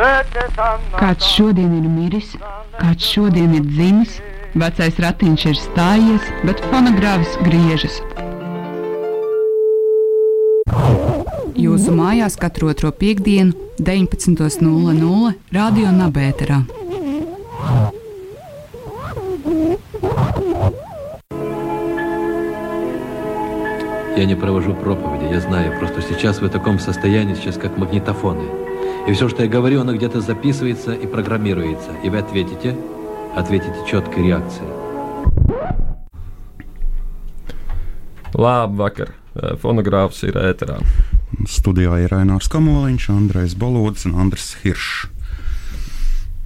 Kāds šodien ir miris, kāds šodien ir dzimis, vecais ratiņš ir stājies, bet fonogrāfs griežas. Jūsu mājās katru otro piekdienu, 19.00 Radio Nabērā. Я не провожу проповеди, я знаю, просто сейчас вы в таком состоянии, сейчас как магнитофоны. И все, что я говорю, оно где-то записывается и программируется. И вы ответите, ответите четкой реакцией. Labvakar! Fonogrāfs ir ēterā. Studijā ir Rainārs Kamoliņš, Andrejs Bolodis un Andris Hiršs.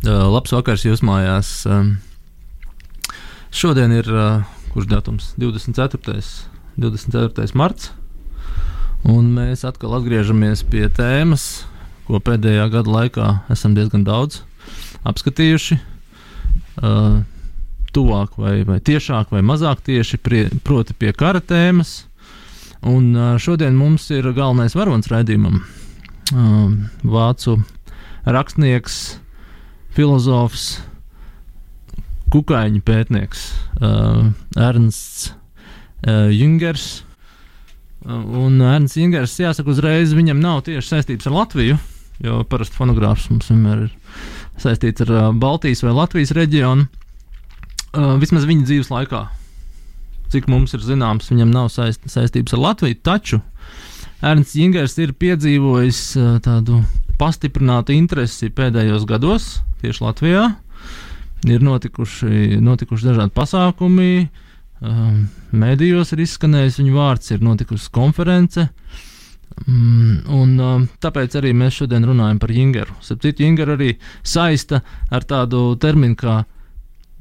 Uh, labs vakars jūs mājās. Uh, šodien ir uh, kurš datums? 24. 24. marts. Un mēs atkal atgriežamies pie tēmas, ko pēdējā gada laikā esam diezgan daudz apskatījuši. Uh, tuvāk, vai, vai tiešāk, vai mazāk tieši, prie, proti, pie kara tēmas. Un uh, šodien mums ir galvenais varonis raidījumam. Uh, vācu rakstnieks, filozofs, kukaiņu pētnieks uh, Ernsts uh, Jungers. Uh, un Ernsts Jungers, jāsaka, uzreiz viņam nav tieši saistības ar Latviju, jo parasti fonogrāfs mums vienmēr ir saistīts ar uh, Baltijas vai Latvijas reģionu. Uh, vismaz viņa dzīves laikā, cik mums ir zināms, viņam nav saist, saistības ar Latviju. Taču Ernsts Jungers ir piedzīvojis uh, tādu pastiprinātu interesi pēdējos gados tieši Latvijā. Ir notikuši, notikuši dažādi pasākumi, um, mēdījos ir izskanējis viņa vārds, ir notikusi konference. Mm, un, um, tāpēc arī mēs šodien runājam par Jingeru. Sapratu, Jingeru arī saista ar tādu terminu kā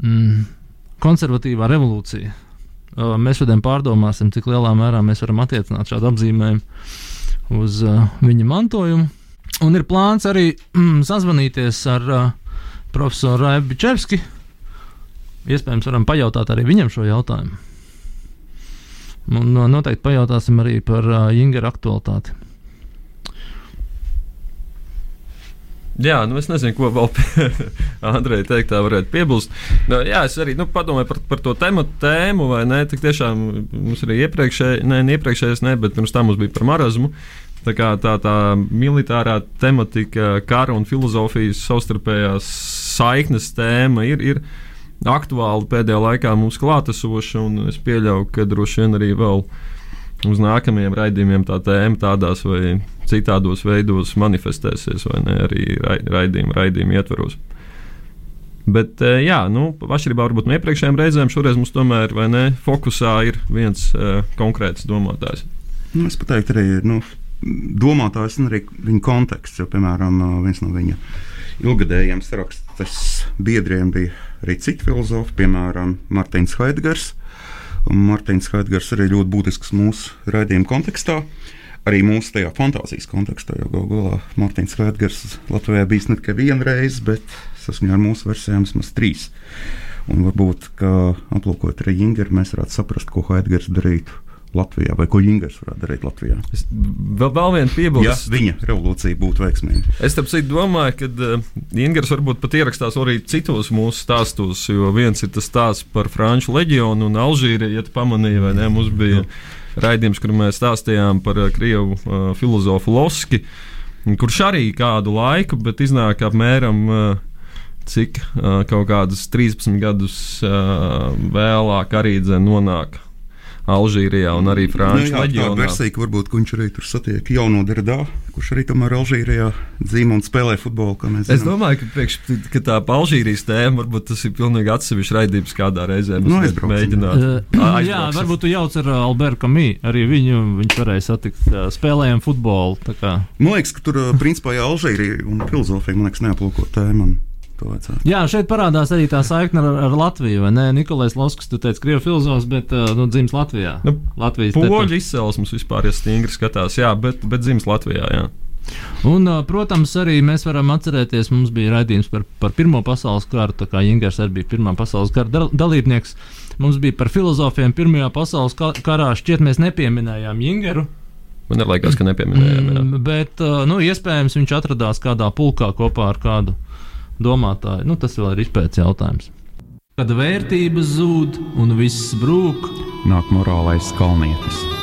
mm, konservatīvā revolūcija. Uh, mēs šodien pārdomāsim, cik lielā mērā mēs varam attiecināt šādu apzīmējumu uz uh, viņa mantojumu. Un ir plāns arī mm, sazvanīties ar uh, profesoru Raibu Čevski. Iespējams, varam pajautāt arī viņam šo jautājumu. Un uh, noteikti pajautāsim arī par uh, Ingūru aktualitāti. Jā, nu es nezinu, ko vēl Andrejai teikt, tā varētu piebilst. Nu, jā, es arī nu, padomāju par, par to tēmu, tēmu, vai ne? Tik tiešām mums arī iepriekšējais, ne, iepriekšējais, ne, bet pirms tam mums bija par marazmu. Tā kā tā, tā militārā tematika, kara un filozofijas savstarpējās saiknes tēma ir, ir aktuāla pēdējā laikā mums klātesoša, un es pieļauju, ka droši vien arī vēl uz nākamajiem raidījumiem tā tēma tādās vai citādos veidos manifestēsies, vai ne arī raidījuma, raidījuma ietvaros. Bet, eh, jā, nu, atšķirībā varbūt no iepriekšējām reizēm, šoreiz mums tomēr ne, fokusā ir viens uh, konkrēts domātājs. Nu, es pateiktu, arī nu, domātājs un arī viņa konteksts. Jo, piemēram, viens no viņa ilgadējiem sarakstas biedriem bija arī citi filozofi, piemēram, Mārtiņš Haidgars. Mārtiņš Haidgars arī ļoti būtisks mūsu raidījuma kontekstā. Arī mūsu tajā fantāzijas kontekstā, jo galu galā Mārtiņš Haidgars Latvijā bijis ne tikai viena reize, bet saskaņā ar mūsu versijām vismaz trīs. Un varbūt, ka aplūkojot Ingeru, mēs varētu saprast, ko Haidgars darītu Latvijā, vai ko Ingūns varētu darīt Latvijā. Es vēl, vēl viena piebilde. Ja viņa revolūcija būtu veiksmīga. Es tam domāju, ka uh, Ingūns varbūt pat ierakstās arī citos mūsu stāstos, jo viens ir tas stāsts par Franču leģionu un Alžīriju, ja tu pamanīji, vai ne? Mums bija raidījums, kur mēs stāstījām par uh, Krievu uh, filozofu Loski, kurš arī kādu laiku, bet iznāk apmēram. Uh, cik uh, kaut kādus 13 gadus uh, vēlāk arī nonāk Alžīrijā un arī Frančijas nu, leģionā. Tā versija, varbūt viņš arī tur satiek jauno Derdā, kurš arī tomēr Alžīrijā dzīvo un spēlē futbolu. Es domāju, ka, priekš, ka tā Alžīrijas tēma varbūt tas ir pilnīgi atsevišķs raidījums kādā reizē. Nu, mēģināt. Uh, jā, varbūt tu jauc ar Albertu Kamī, arī viņu viņš varēja satikt uh, spēlējam futbolu. Man liekas, ka tur principā jā, Alžīrija un filozofija, man liekas, neaplūko tēmu. Jā, šeit parādās arī tā saikne ar, ar Latviju. Nikolais Lasks, tu teici, krievu filozofs, bet nu, dzimis Latvijā. Nu, Latvijas poļu izcelsmes vispār, ja stingri skatās, jā, bet, bet dzimis Latvijā. Jā. Un, protams, arī mēs varam atcerēties, mums bija raidījums par, par Pirmo pasaules karu. Tā kā Ingūns arī bija Pirmā pasaules kara dalībnieks, mums bija par filozofiem Pirmajā pasaules karā. Šķiet, mēs nepieminējām Ingūru. Man ir liekas, ka nepieminējām. jā. Mm, bet, nu, iespējams, viņš atradās kādā pulkā kopā ar kādu domātāju. Nu, tas vēl ir izpētes jautājums. Kad vērtības zūd un viss brūk, Nāk morālais skalnietis.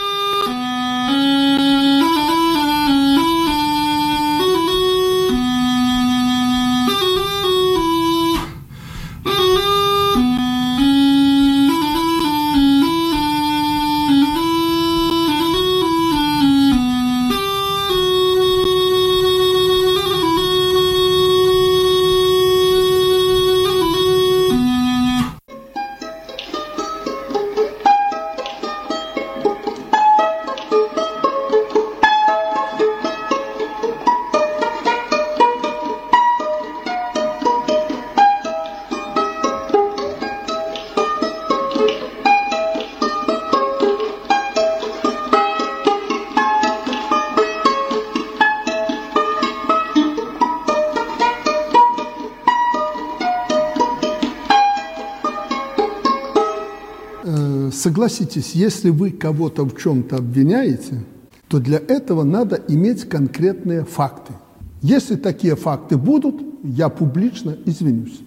Согласитесь, если вы кого-то в чем-то обвиняете, то для этого надо иметь конкретные факты. Если такие факты будут, я публично извинюсь.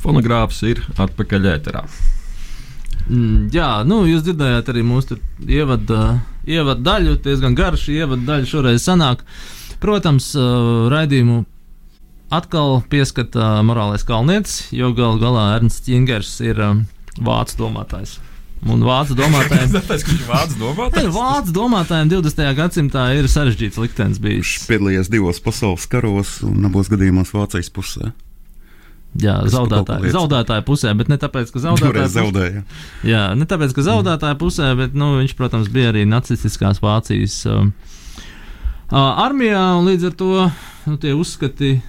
Fonogrāfs ir atpakaļ ēterā. Mm, jā, nu, jūs dzirdējāt arī mūsu ievada, ievada daļu, diezgan garš ievada daļa šoreiz sanāk. Protams, raidījumu atkal pieskata morālais kalnietis, jo gal galā Ernsts Jingers ir vācu domātājs. Un vācu domātājiem, Tāpēc, vācu domāt, Ne, vācu domātājiem 20. gadsimtā ir sarežģīts liktenis bijis. Viņš piedalījās divos pasaules karos un abos gadījumos Vācijas pusē. Jā, liekas. zaudētāja pusē, bet ne tāpēc, ka Toreiz zaudētāja pusē. zaudēja. Jā, ne tāpēc, ka zaudētāja pusē, bet nu, viņš, protams, bija arī nacistiskās Vācijas uh, armijā, un līdz ar to nu, tie uzskati.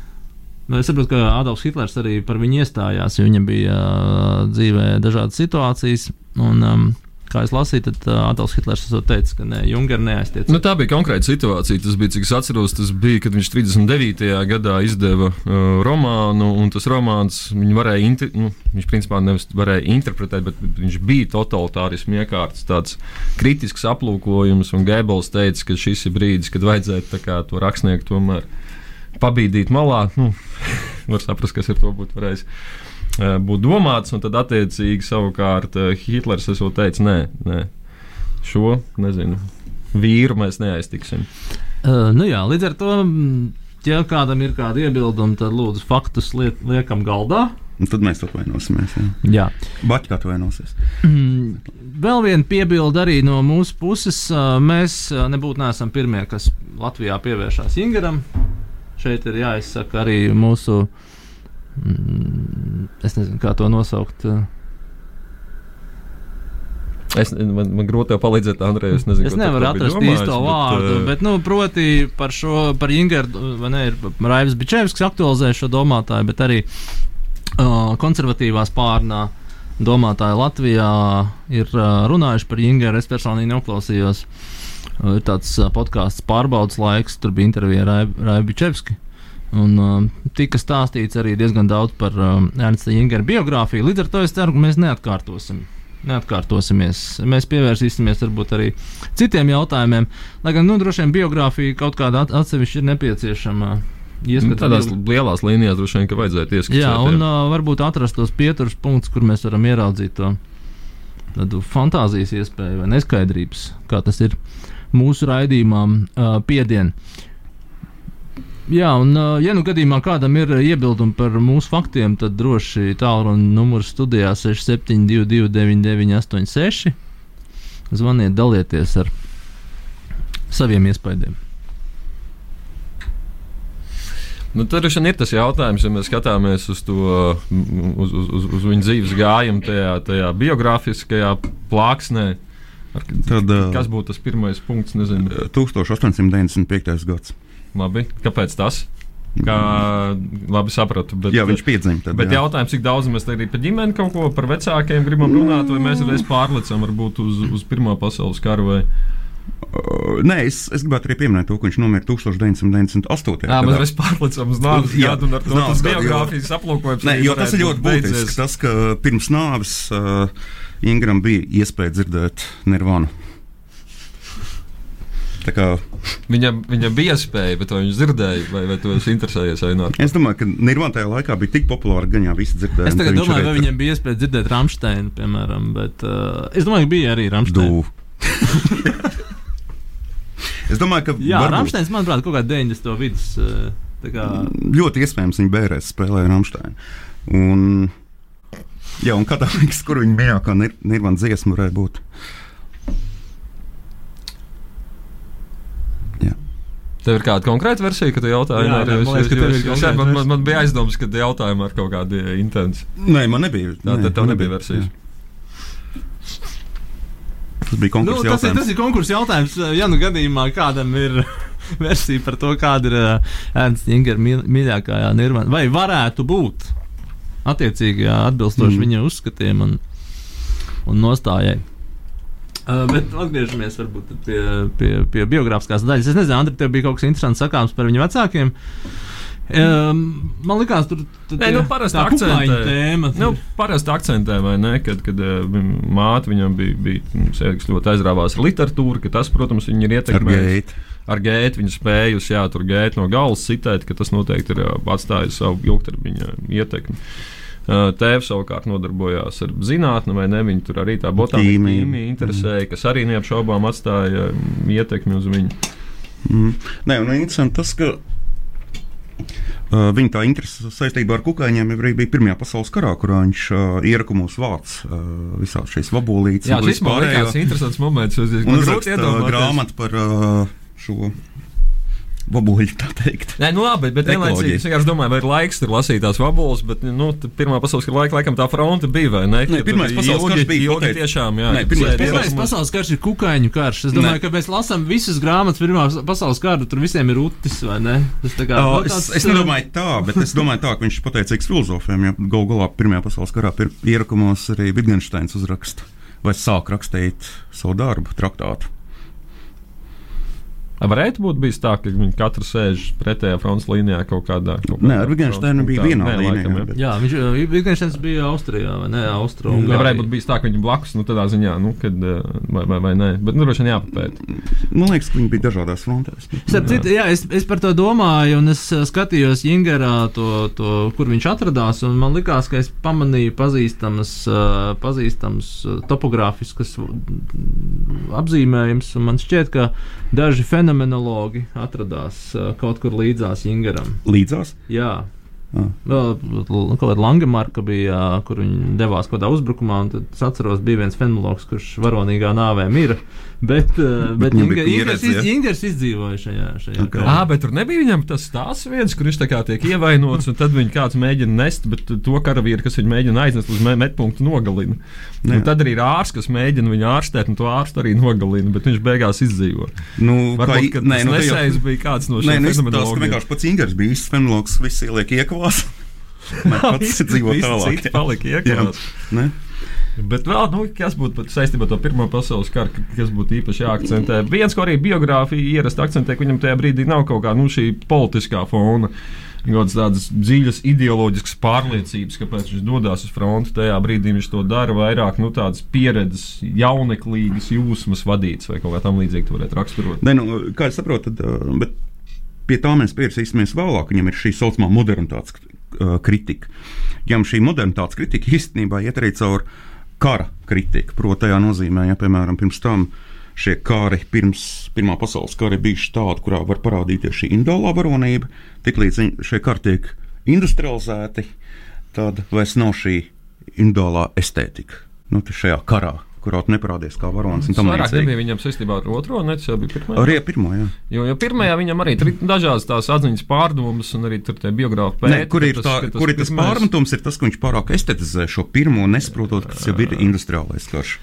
nu, Es saprotu, ka Adolfs Hitlers arī par viņu iestājās, jo viņam bija uh, dzīvē dažādas situācijas. Un, um, kā es lasīju, tad uh, Adolfs Hitlers teicis, ka ne, Junger neaiztiec. Nu, tā bija konkrēta situācija. Tas bija, cik es atceros, tas bija, kad viņš 39. gadā izdeva uh, romānu, un tas romāns viņu varēja, inter, nu, viņš principā nevis varēja interpretēt, bet viņš bija totalitārismu iekārts, tāds kritisks aplūkojums, un Gēbels teica, ka šis ir brīdis, kad vajadzētu kā to rakstnieku tomēr pabīdīt malā. Nu, var saprast, kas ar to būtu varējis eh, būt domāts, un tad attiecīgi savukārt eh, Hitlers esot teicis, nē, nē, šo nezinu. Vīru mēs neaiztiksim. Uh, nu jā, līdz ar to, mm, ja kādam ir kāda iebilduma, tad lūdzu faktus liek, liekam galdā. Un tad mēs atvainosimies. Jā. Jā. Baķis atvainosies. Mm, Vēl viena piebilde arī no mūsu puses. Mēs nebūtu neesam pirmie, kas Latvijā pievēršās Ingaram. Šeit ir jāizsaka arī mūsu, mm, es nezinu, kā to nosaukt. ā, Es, man, man grūti tev palīdzēt, Andrej. Es, nezinu, Es nevaru atrast domājis, īsto bet, vārdu, eh, bet, nu, proti, par šo, par Ingaru, vai ne, ir Raivs Bičevskis aktualizē šo domātāju, bet arī uh, konservatīvā spārnā domātāji Latvijā ir uh, runājuši par Ingaru. Es personīgi neklausījos. Uh, ir tāds uh, podkāsts pārbaudas laiks, tur bija intervija ar Raivu Bičevski. Un uh, tika stāstīts arī diezgan daudz par um, Ernsta Ingera biogrāfiju. Līdz ar to es ceru, ka mēs neatkārtosim. Neatkārtosimies. Mēs pievērsīsimies varbūt arī citiem jautājumiem. Lai gan, nu, droši vien biogrāfija kaut kāda at atsevišķa ir nepieciešama. nu, Ieskatīt Tādās lielās līnijās droši vien, ka vajadzētu ieskatīt. Jā, un uh, varbūt atrast tos pieturas punktus, kur mēs varam ieraudzīt to tādu fantāzijas iespēju vai neskaidrības, kā tas ir mūsu raidījumā, uh, piedienu. Jā, un, ja nu gadījumā kādam ir iebildumi par mūsu faktiem, tad droši tālruņa numurs studijā 6722, 9986. Zvaniet, dalieties ar saviem iespējām. Nu, vien ir tas jautājums, ja mēs skatāmies uz to, uz, uz, uz, uz viņa dzīves gājumu, tajā, tajā biogrāfiskajā plāksnē. Ar, Tad, kas būtu tas pirmais punkts? Nezinu. 1895. gads. Labi, kāpēc tas? Kā labi sapratu. Bet, Jā, viņš piedzima. Tad, Bet jā. jautājums, cik daudz mēs arī par ģimeni kaut ko par vecākiem gribam runāt, vai mēs reiz pārlecam varbūt uz, uz Pirmā pasaules karu? Vai... Uh, nē, es, es gribētu arī pieminēt to, ka viņš nomira 1998. Jā, gadā. mēs pārlecam uz nāves Jā, gadu, un ar to tas biogrāfijas aplūkojums. Nē, arī jo tas ir ļoti būt būtisks. beidzies. Tas, ka pirms nāves uh, Ingram bija iespēja dzirdēt Nirvānu. Tā Kā, Viņam, viņam bija iespēja, bet vai viņš dzirdēja, vai, vai to esi interesējies vai nē? es domāju, ka Nirvāna tajā laikā bija tik populāra, ka viņā visi dzirdēja. Es domāju, vai tā- viņiem bija iespēja dzirdēt Rāmsteinu, piemēram, bet uh, es domāju, ka bija arī Rāmsteina. Es domāju, ka Jā, varbūt- Rāmsteins, manuprāt, kaut kādā 90. vidus. uh, tā Kā, ļoti iespējams viņa bērēs spēlēja Rāmsteinu. Un, jā, un kādā veidā, kur viņa mīļākā Nir- Nirvana dziesma varētu būt? Tev ir kāda konkrēta versija, kad tu jautāji? Jā, Nē, jā, es- man liekas, ka tev ir es- konkrēta man, man, man bija aizdoms, ka jautājumi ar kaut kādu intensu. Nē, man nebija. Tā nē, tad tev man nebija versijas. jā. Tas bija nu, konkurss tas, ir, jautājums. tas ir konkurss jautājums. Ja nu gadījumā kādam ir versija par to, kāda ir uh, Ernsts Ingera mīļākā jā, nirvana, vai varētu būt attiecīgi jā, atbilstoši mm. viņa uzskatiem un, un nostājai. Uh, bet atgriežamies varbūt tad pie, pie, pie biogrāfiskās daļas. Es nezinu, Andri, tev bija kaut kas interesants sakāms par viņu vecākiem. Um, man liekas, tur Nē, tie- nu, parasti tā akcentē. tēma. Nu, parasti akcentē, vai ne, kad, kad uh, māte viņam bija, bija sēde, kas ļoti aizrāvās ar literatūru, ka tas, protams, viņu ir Ar ietekmējis. Ar gētu viņa spējusi, jā, tur gēta no galvas citēt, ka tas noteikti ir atstājis savu ilgtermiņa ietekmi. Ā, Tēvs savukārt nodarbojās ar zinātnē, vai ne? Viņa tur arī tā botānika Ķīmija. interesēja, kas arī neapšaubām atstāja mm, ietekmi uz viņu. Mm. Nē, un interesanti tas, ka uh, viņa tā interese saistībā ar kukaiņiem jau arī bija Pirmajā pasaules karā, kurā viņš uh, ierakumos vāc uh, visās šīs vabolītes. Jā, man vispārējo. liekas interesants moments. Es grūti iedomāties. grāmatu par uh, šo vaboļu, tā teikt. Nē, nu labi, bet vienlaicīgi es vienkārši domāju, vai ir laiks tur lasīt tās vaboles, bet nu, Pirmā pasaules kara laika, laikam tā fronte bija, vai ne? Nē, Pirmais ilgi- pasaules karš bija, ilgi tiešām, jā. Nē, Pirmais pasaules- Pirmais ierokumos. pasaules karš ir kukaiņu karš. Es domāju, Nē. ka mēs lasām visas grāmatas pirmā pasaules kara. Tur visiem ir utis, vai ne? Tas tā kā, nu, es, tāds, es nedomāju tā, bet es domāju tā, ka viņš ir pateicīgs filozofiem. Ja galu galā Pirmajā pasaules karā ierakumos arī Wittgensteins uzraksta vai sāk rakstīt savu darbu, traktātu. Varētu būt bijis tā, ka viņi katru sēž pretējā frontes līnijā kaut kādā. Kaut Nē, kādā ar Wittgensteinu bija vienā Nē, līnijā, laikam, jā. bet- Jā, viņš Wittgensteins bija Austrijā, vai ne? Austro. Mm, Nevarēja būt bijis tā, ka viņi blakus, nu, tādā ziņā, nu, kad, eh, vai, vai, vai nē. Bet, nu, droši vien jāpapēta. Man liekas, ka viņi bija dažādās frontēs. Starp citu, jā, es, es par to domāju, un es uh, skatījos Jingerā, to, to, kur viņš atradās. un Man liekas, ka es pamanīju pazīstamas, uh, pazīstamas uh, topogrāfiskas mm, apzīmējumus, un man šķiet, ka daži fenomenologi atradās uh, kaut kur līdzās Jingeram. Līdzās? Jā. Ah. Kaut kāda Langemarka bija, kur viņi devās kaut kādā uzbrukumā. un Tad es atceros, bija viens fenologs, kurš varonīgā nāvē mira. Bet, uh, bet bija Inga- Ingers, pieredze, iz, izdzīvoja šajā, šajā Ok. karā. Ah, bet tur nebija viņam tas stāsts viens, kur viņš tā kā tiek ievainots, un tad viņš kāds mēģina nest, bet to karavīru, kas viņu mēģina aiznest uz me- metpunktu, nogalina. Nē. Un tad arī ir ārsts, kas mēģina viņu ārstēt, un to ārstu arī nogalina, bet viņš beigās izdzīvo. Nu, Varbūt, ka nē, tas nu, nesējis bija kāds no šiem nu, fenomenologiem. vienkārši pats Ingers bija īsts fenologs, visi ieliek. Nē, pats dzīvo Visi tālāk. citi palika iekavās. Ne? Bet vēl, nu, kas būtu saistībā ar to Pirmā pasaules karu, ka- kas būtu īpaši jāakcentē? Viens, ko arī biogrāfija ierasta akcentē, ka viņam tajā brīdī nav kaut kā nu, šī politiskā fona. Kādas tādas dziļas ideoloģiskas pārliecības, kāpēc viņš dodas uz fronti. Tajā brīdī viņš to dara vairāk, nu, tādas pieredzes, jauneklīgas jūsmas vadīts vai kaut kā tam līdzīga, varētu raksturot. Nē, nu, kā es saprotu, tad, uh, bet pie tā mēs pievērsīsimies vēlāk. Viņam ir šī saucamā modernitātes uh, kritika. Viņam šī modernitātes kritika īstenībā iet arī caur kara kritiku. Proti, tajā nozīmē, ja piemēram pirms tam šie kari, pirms Pirmā pasaules kara, bija tādi, kurā var parādīties šī individuālā varonība, tiklīdz šie kari tiek industrializēti, tad vairs nav šī individuālā estētika. Nu, šajā karā, kurā tu neparādies kā varonis. Tas vairāk nebija viņam saistībā ar otro, ne tas jau bija pirmā. Arī pirmo, jā. Jo, jo pirmajā viņam arī ir dažādas tās atziņas pārdomas, un arī tur tie biogrāfi pēta. kur ir, ka tā, ka kur ir tas pārmetums, ir tas, ka viņš pārāk estetizē šo pirmo, nesaprotot, ka tas jau ir industriālais karš.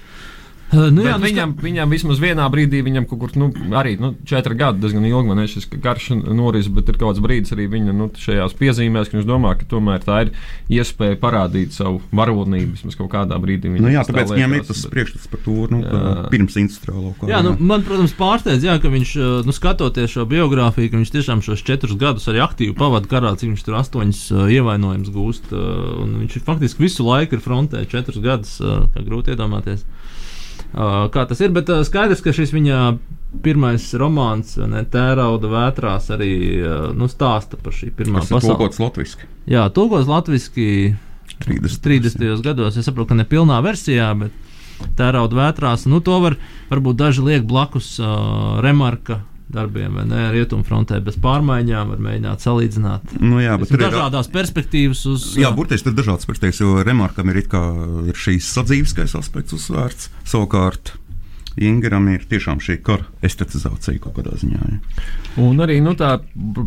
Uh, nu, Nu, jā, nu, viņam, viņam vismaz vienā brīdī, viņam kaut kur, nu, arī nu, četri gadi, diezgan ilgi, man ir šis garš noris, bet ir kaut kāds brīdis arī viņa nu, šajās piezīmēs, ka viņš domā, ka tomēr tā ir iespēja parādīt savu varonību vismaz kaut kādā brīdī. Nu, jā, tā tāpēc viņam ir tas bet- priekšstats par to nu, tā, pirms kāru. Jā, nu, man, protams, pārsteidz, jā, ka viņš, nu, skatoties šo biogrāfiju, ka viņš tiešām šos četrus gadus arī aktīvi pavadīja karā, cik viņš tur astoņus uh, ievainojumus gūst. Uh, un viņš ir faktiski visu laiku ir frontē, četrus gadus, uh, kā grūti iedomāties. Uh, kā tas ir, bet uh, skaidrs, ka šis viņa pirmais romāns, ne, Tērauda vētrās, arī nu, stāsta par šī pirmā pasaules tulkots latviski. Jā, tulkos latviešu 30. 30. gados. Es saprotu, ka ne pilnā versijā, bet tērauda vētrās. Nu, to var varbūt daži liek blakus uh, remarka darbiem, vai ne? Rietumfrontē bez pārmaiņām var mēģināt salīdzināt. Nu, jā, bet tur ir dažādās perspektīvas uz. Jā, burtiski tur ir dažādas perspektīvas, jo remarkam ir, it kā ir šīs sadzīviskais aspekts uzsvērts. Savukārt Ingeram ir tiešām šī kara estetizācija kaut kādā ziņā. Ja. Un arī nu, tā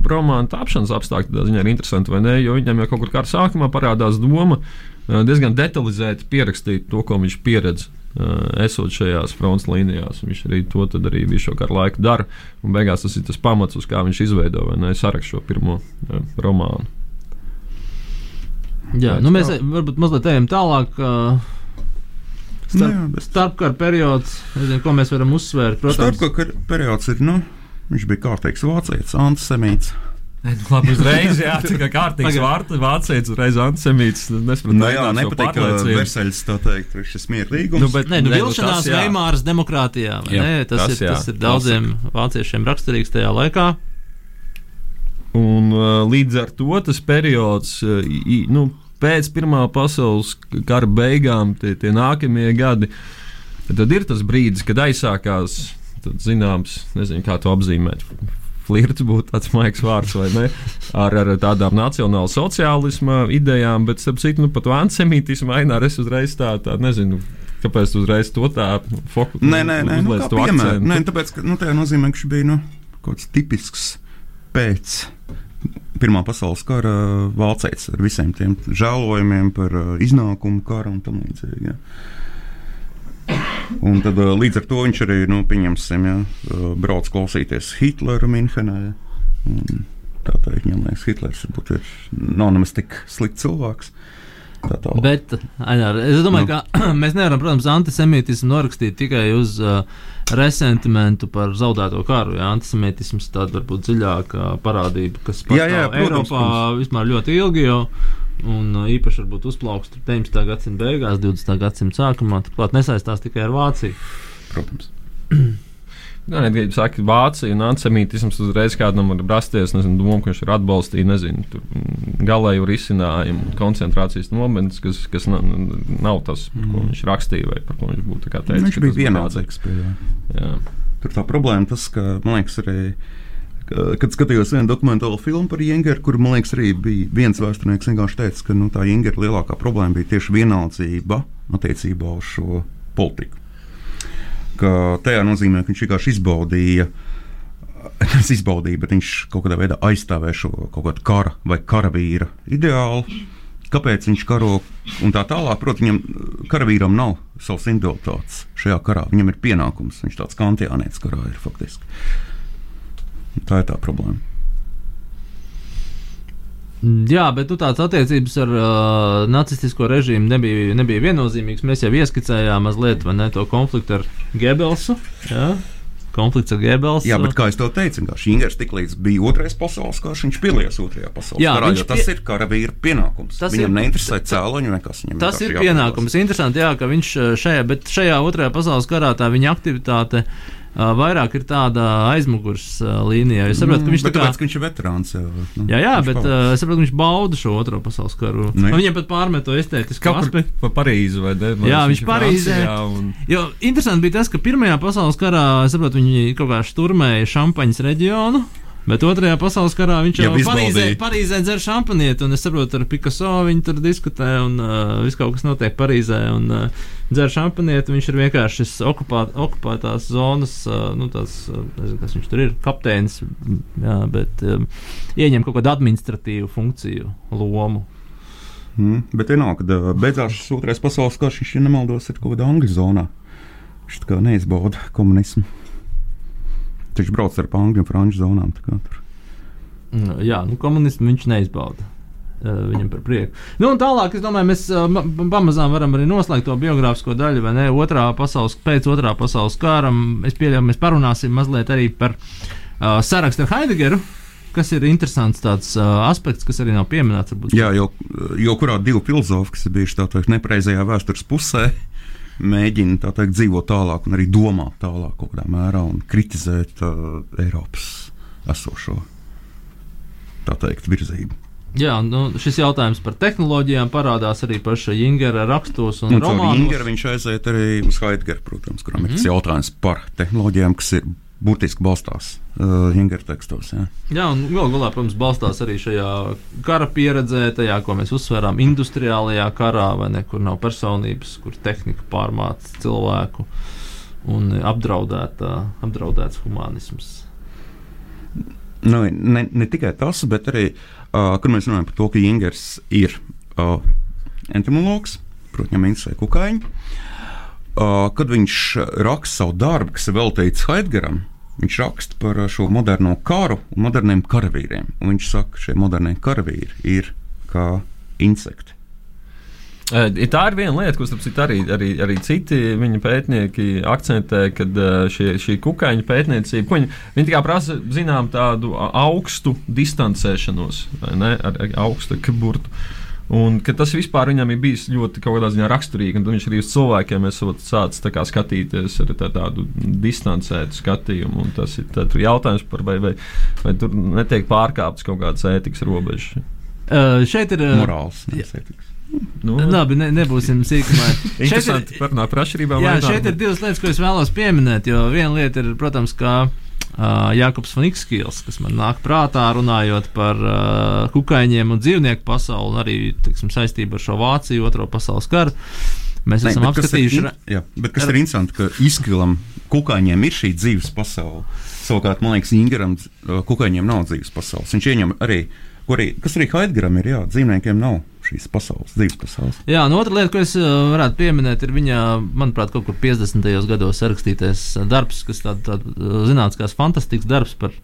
romāna tapšanas apstākļi tādā ziņā ir interesanti, vai ne? Jo viņam jau kaut kur kā sākumā parādās doma eh, diezgan detalizēti pierakstīt to, ko viņš pieredz. Eh, Esot šajās fronts līnijās, viņš arī to tad arī visu šo laiku dara. Un beigās tas ir tas pamats, uz kā viņš izveido vai ne sarakstu šo pirmo eh, romānu. jā nu, mēs varbūt mazliet ejam tālāk. Uh, starp, jā, bet starpkara periods, nezinu, ko mēs varam uzsvērt. Protams, starpkara periods ir, nu, viņš bija kārtīgs vācietis, antisemīts. Labi, uzreiz, jā, tā kā kārtīgs vārds, vācietis, uzreiz antisemīts. Nu, jā, nepatīk, ka Versaļs tā teikt, ir šis mierīgums. Nu, bet, Nē, nu, ne, nu, vilšanās tas jā. Veimāras demokrātijā. vai Jā, ne? tas, tas tas, ir, jā, tas ir daudziem vāciešiem raksturīgs tajā laikā. Un, uh, līdz ar to tas periods, uh, i, nu, pēc Pirmā pasaules kara beigām, tie, tie nākamie gadi, tad ir tas brīdis, kad aizsākās tad, zināms, nezinu, kā to apzīmēt. Flirts būtu tāds maigs vārds, vai ne? Ar, ar tādām nacionāla sociālisma idejām, bet, starp citu, nu, par to antisemītismu ainā es uzreiz tā, tā nezinu, kāpēc uzreiz to tā fokusē. Nē, nē, nē, nu, kā piemēram. Nē, tāpēc, ka nu, tajā nozīmē, ka viņš bija nu, kaut kāds tipisks pēc Pirmā pasaules kara vācietis ar visiem tiem žēlojumiem par iznākumu kara un tam līdzīgi. Ja. Un tad līdz ar to viņš arī, nu, pieņemsim, ja, brauc klausīties Hitlera Minhenē. Un Tā teikt, viņam liekas, Hitlers varbūt ir, nav nemaz tik slikts cilvēks. Bet Aņār, es domāju, Nu. ka mēs nevaram, protams, antisemītismu norakstīt tikai uz uh, resentimentu par zaudēto karu. Jā, antisemītisms tāda varbūt dziļāka parādība, kas Jā, jā, pastāv protams, Eiropā vispār ļoti ilgi jau. Un uh, īpaši varbūt uzplaukst 19. gadsimta beigās, 20. gadsimta sākumā. Turklāt nesaistās tikai ar Vāciju. Protams. Nē, nē, ja saka, Vācija un antisemītisms uzreiz kādam var rasties, nezinu, doma, ka viņš ir atbalstījis, nezinu, tur, mm, galēju risinājumu, koncentrācijas nometnes, kas, kas nav, nav tas, par ko viņš rakstīja, vai par ko viņš būtu tā kā teicis. Viņš bija Jā. Tur tā problēma tas, ka, man liekas, arī. ka- Kad skatījos vienu dokumentālu filmu par Jēngeru, kur man liekas, arī bija viens vēsturnieks, vienkārši teica, ka nu, tā Jēngera lielākā problēma bija tieši vienaldzība attiecībā uz šo politiku. Ka tajā nozīmē, ka viņš vienkārši izbaudīja, nevis izbaudīja, bet viņš kaut kādā veidā aizstāvēja šo kaut kādu kara vai karavīra ideālu. Kāpēc viņš karo un tā tālāk? Protams, viņam karavīram nav savas individualitātes šajā karā. Viņam ir pienākums. Viņš tāds kantiānietis karā ir faktiski. Tā ir tā problēma. Jā, bet nu, tādas attiecības ar uh, nacistisko režīmu nebija, nebija viennozīmīgas. Mēs jau ieskicējām mazliet ne, to konfliktu ar Gebelsu. Jā? Konflikts ar Gebelsu. Jā, bet kā jau teicu, Šīngers tiklīdz bija otrais pasaules karš, viņš piedalījās otrajā pasaules Jā, karā. jo Tas pie- ir karavīra pienākums. Tas Viņam ir- neinteresē cēloņi, nekas viņam Tas ir pienākums. Interesanti, jā, ka viņš uh, šajā, bet šajā otrajā pasaules karā tā viņa aktivitāte uh, vairāk ir tāda aizmugures līnijā. Es saprotu, ka viņš bet kā. tāpēc, ka viņš ir veterāns. Jau, nu, Jā, jā, bet uh, es saprotu, ka viņš bauda šo otro pasaules karu. Nu, Viņam pat pārmet to estētisku Kaut aspektu. pa Parīzi vai ne? Man Jā, viņš Parīzē. Un... Jo interesanti bija tas, ka Pirmajā pasaules karā, es saprotu, viņi kaut kā šturmēja šampaņas reģionu. Bet otrajā pasaules karā viņš jau Jau Parīzē. Parīzē dzer šampanieti, un es saprotu, ar Picasso viņi tur diskutē, un uh, viss kaut kas notiek Parīzē, un uh, dzer šampanieti. Viņš ir vienkārši šis okupāt, okupētās zonas, uh, nu, tās, uh, nezinu, kas viņš tur ir, kapteinis, m, jā, bet um, ieņem kaut kādu administratīvu funkciju, lomu. Mm, bet vienalga, kad uh, beidzās šis otrais pasaules karš, viņš ja nemaldos, ir kaut kādā angļu zonā. Viņš tā kā neizbauda komunismu. Viņš brauc ar angļu un franču zonām. Nu, Jā, nu, komunismu viņš neizbauda. Uh, Viņam par prieku. Nu, tālāk, es domāju, mēs uh, ma- pamazām varam arī noslēgt to biogrāfisko daļu, vai ne? Otrā pasaules, pēc otrā pasaules kara. Es pieļauju, mēs parunāsim mazliet arī par uh, sarakstu ar Heideggeru, kas ir interesants tāds uh, aspekts, kas arī nav pieminēts. Varbūt. Jā, jo, jo kurā divi filozofi, kas ir bijuši tādā nepareizajā vēstures pusē, mēģina tā teikt, dzīvot tālāk un arī domāt tālāk kaut kādā mērā un kritizēt uh, Eiropas esošo teikt, virzību. Jā, nu, šis jautājums par tehnoloģijām parādās arī paša Ingera rakstos un, Un romānos. Ingeru viņš aiziet arī uz Heideggeru, protams, kuram ir tas jautājums par tehnoloģijām, kas ir būtiski balstās uh, Ingera tekstos. Jā. Jā, un galu galā, protams, balstās arī šajā kara pieredzē, tajā, ko mēs uzsverām, industriālajā karā, vai ne, kur nav personības, kur tehnika pārmāca cilvēku un apdraudēta, apdraudēts humanisms. Nu, ne, ne tikai tas, bet arī, uh, kur mēs runājam par to, ka Ingers ir uh, entomologs, protams, viņam interesē kukaiņi. Uh, kad viņš raksta savu darbu, kas ir veltīts Heidgaram, viņš raksta par uh, šo moderno karu un moderniem karavīriem. Un viņš saka, ka šie modernie karavīri ir kā insekti. Tā ir viena lieta, ko citu arī, arī, arī citi viņa pētnieki akcentē, kad šie, šī kukaiņa pētniecība, viņi, viņi tikai prasa, zinām, tādu augstu distancēšanos, ne, ar, ar augstu burtu. Un ka tas vispār viņam ir bijis ļoti kaut kādā ziņā raksturīgi, un tad viņš arī uz cilvēkiem esot sācis tā kā skatīties ar tā, tādu distancētu skatījumu. un Tas ir tad jautājums par vai, vai, vai tur netiek pārkāptas kaut kādas ētikas robežas. Uh, šeit ir. Uh, Morāls. Nu, Labi, ne, nebūsim sīkumā. Šeit ir, Interesanti parunāt par atšķirībām. jā, šeit ir divas lietas, ko es vēlos pieminēt. Jo viena lieta ir, protams, kā uh, Jānis Falks, kas man nāk prātā, runājot par uh, kukaiņiem un dzīvnieku pasauli, un arī tiksim, saistību ar šo Vāciju, Otro pasaules karu. Mēs Ne, esam bet kas ir apskatījuši. Jā, kas ir interesanti, ka izkilam kukaiņiem ir šī dzīves pasaule. Savukārt, man liekas, Ingeram uh, kukaiņiem nav dzīves pasaules. Viņš ieņem arī, arī kas arī Heidgaram ir, jā, dzīvniekiem nav šīs pasaules, dzīves pasaules. Jā, un otra lieta, ko es uh, varētu pieminēt, ir viņa, manuprāt, kaut kur 50. gados rakstītais darbs, kas tāds tā, uh, zinātniskās fantastikas darbs par,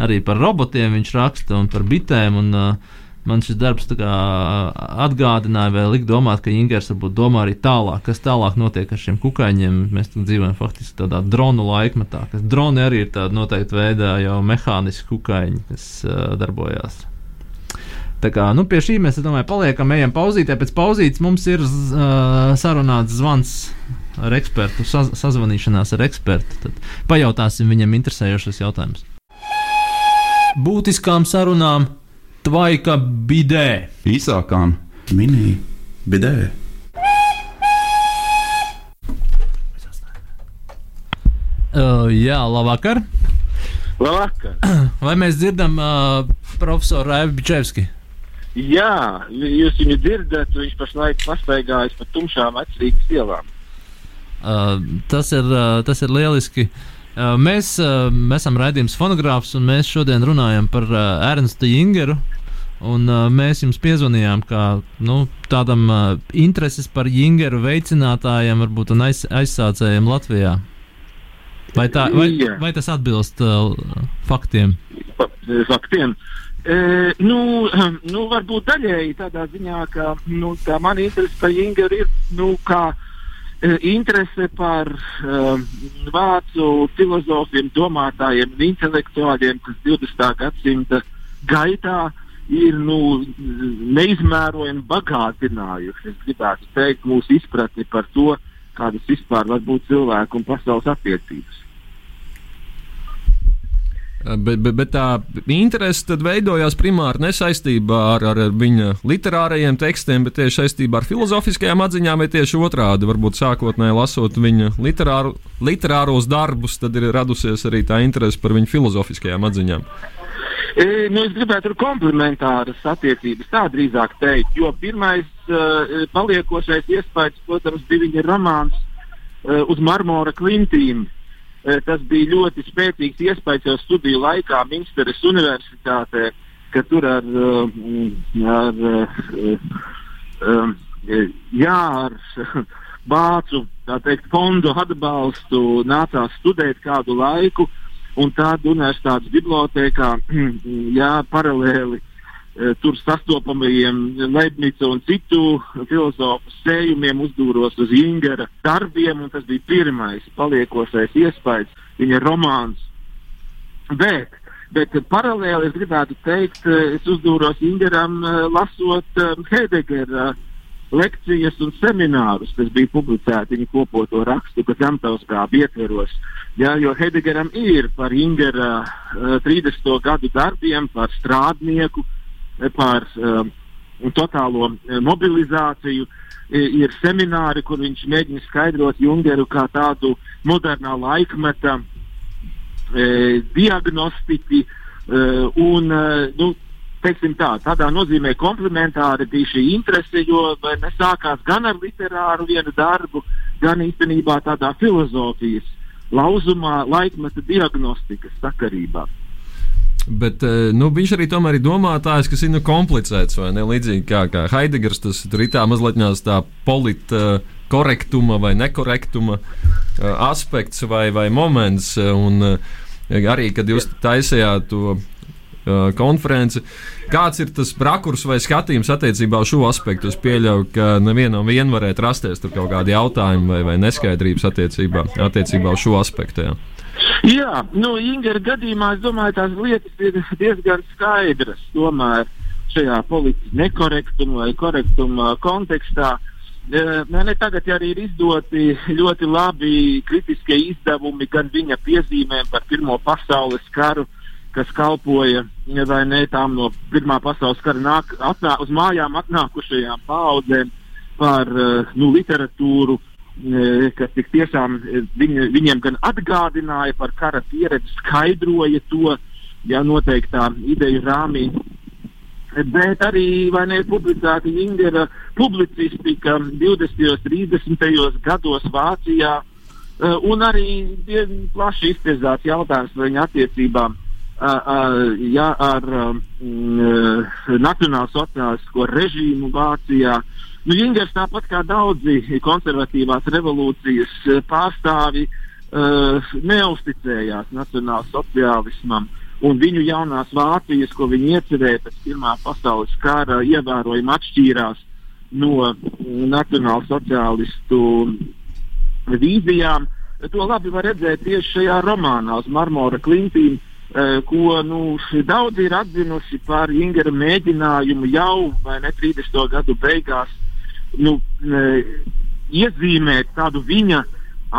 arī par robotiem viņš raksta un par bitēm. Un, uh, Man šis darbs atgādināja, vai lika domāt, ka Ingūns varbūt domā arī tālāk, kas tālāk notiek ar šiem kukaiņiem. Mēs dzīvojam faktiski tādā dronu laikmetā, kas droni arī ir tāda noteikta veidā jau mehāniski kukaiņi, kas uh, darbojās. Tā kā, nu, pie šī mēs, domāju, paliekam, ejam pauzītē. Pēc pauzītes mums ir uh, sarunāts zvans ar ekspertu, saz sazvanīšanās ar ekspertu. Tad pajautāsim viņam interesējošus jautājumus. Būtiskām sarunām Tvaika bidē. Īsākām mini bidē. Uh, jā, labvakar. Labvakar! Vai mēs dzirdam uh, profesoru Raivu Bičevski? Jā, jūs viņu dzirdat, viņš pašlaik pastaigājas pa tumšām vecrīgas ielām. Uh, tas, ir, uh, tas ir lieliski. Uh, mēs, uh, mēs esam raidījums fonogrāfs, un mēs šodien runājam par uh, Ernstu Jingeru. Un, uh, mēs jums piezvanījām kā nu, tādam uh, intereses par Jingeru veicinātājam, varbūt un aiz, aizsācējam Latvijā. Vai, tā, vai, vai tas atbilst uh, faktiem? Faktiem. E, nu, nu, varbūt daļēji tādā ziņā, ka nu, tā mana interese par Ingeru ir nu, kā e, interese par um, vācu filozofiem, domātājiem un intelektuāļiem, kas 20. gadsimta gaitā ir nu, neizmērojami bagātinājuši. Es gribētu teikt, mūsu izpratni par to, kādas vispār var būt cilvēku un pasaules attiecības. Bet, bet, bet tā interese tad veidojās primāri nesaistībā ar, ar, ar viņa literārajiem tekstiem, bet tieši saistībā ar filozofiskajām atziņām, vai tieši otrādi. Varbūt sākotnēji lasot viņa literāru, literāros darbus, tad ir radusies arī tā interese par viņa filozofiskajām atziņām. E, nu, es gribētu tur komplementāras attiecības tā drīzāk teikt, jo pirmais uh, paliekošais iespējas, protams, bija viņa romāns uh, uz marmora klintīm. Uh, tas bija ļoti spēcīgs iespējas jau studiju laikā Minsteres Universitātē, ka tur ar, uh, ar uh, um, jā, ar vācu teikt, fondu atbalstu nācās studēt kādu laiku, un tad universitātes bibliotekā jā, paralēli Eh, tur sastopamajiem Leibnica un citu filozofu sējumiem uzdūros uz Ingera darbiem, un tas bija pirmais paliekošais iespējas, viņa romāns. Bet, bet paralēli es gribētu teikt, eh, es uzdūros Ingeram eh, lasot Heidegera lekcijas un seminārus, kas bija publicēti viņa kopoto rakstu, kas Zemtauskābi ietveros. Jā, jo Heidegeram ir par Ingera uh, 30. gadu darbiem, par strādnieku, uh, par um, totālo eh, mobilizāciju. Ir semināri, kur viņš mēģina skaidrot Junkeru kā tādu modernā laikmeta e, diagnostiķi. E, un, e, nu, teiksim tā, tādā nozīmē komplementāri bija šī interese, jo nesākās gan ar literāru vienu darbu, gan īstenībā tādā filozofijas lauzumā, laikmeta diagnostikas sakarībā. Bet eh, nu, viņš arī tomēr ir domātājs, kas ir nu, komplicēts? Līdzīgi kā, kā Heidegers, tas ir tā mazliet tā politkorektuma vai nekorektuma uh, aspekts vai, vai moments. Un arī, kad jūs taisījāt to konferenci, kāds ir tas rakurs vai skatījums attiecībā uz šo aspektu? Es pieļauju, ka nevienam vien varētu rasties kaut kādi jautājumi vai, vai neskaidrības attiecībā, attiecībā uz šo aspektu. Jā. Jā, nu, Ingūna gadījumā es domāju, tās lietas ir diezgan skaidras. Tomēr šajā politiski nekorektuma vai korektuma kontekstā. Ne tagad arī ir izdoti ļoti labi kritiskie izdevumi gan viņa piezīmēm par Pirmo pasaules karu, kas kalpoja vai ne tām no Pirmā pasaules kara nāk, atnā, uz mājām atnākušajām paudzēm par nu, literatūru, kas tik tiešām viņi, viņiem gan atgādināja par kara pieredzi, skaidroja to ja, noteiktā ideju rāmī. Bet arī ne, publicēta Ingūna publicistika 20. un 30. gados Vācijā, un arī plaši iztirzāts jautājums par viņa attiecībām ja, ar um, nacionālsociālisko režīmu Vācijā. Uh, Nu, Ingers, tāpat kā daudzi konservatīvās revolūcijas eh, pārstāvi, uh, neusticējās nacionālsociālismam. Un viņu jaunās Vācijas, ko viņi iecerēja pēc Pirmā pasaules kara, ievērojami atšķīrās no nacionālsociālistu vīzijām. To labi var redzēt tieši šajā romānā uz Marmora klintīm, uh, ko nu, daudzi ir atzinuši par Ingera mēģinājumu jau ne 30. gadu beigās nu, iezīmēt tādu viņa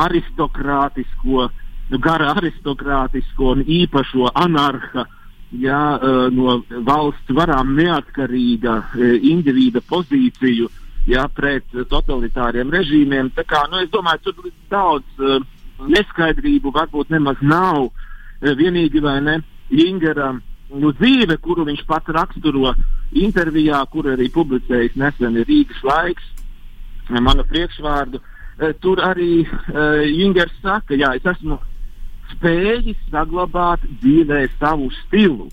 aristokrātisko, nu, gara aristokrātisko un īpašo anarha, ja, no valsts varām neatkarīga individa pozīciju ja, pret totalitāriem režīmiem. Tā kā, nu, es domāju, tur daudz neskaidrību varbūt nemaz nav. Vienīgi vai ne Ingera nu, dzīve, kuru viņš pats raksturo intervijā, kur arī publicējis nesen Rīgas laiks, manu priekšvārdu. E, tur arī uh, Ingers saka, jā, es esmu spējis saglabāt dzīvē savu stilu.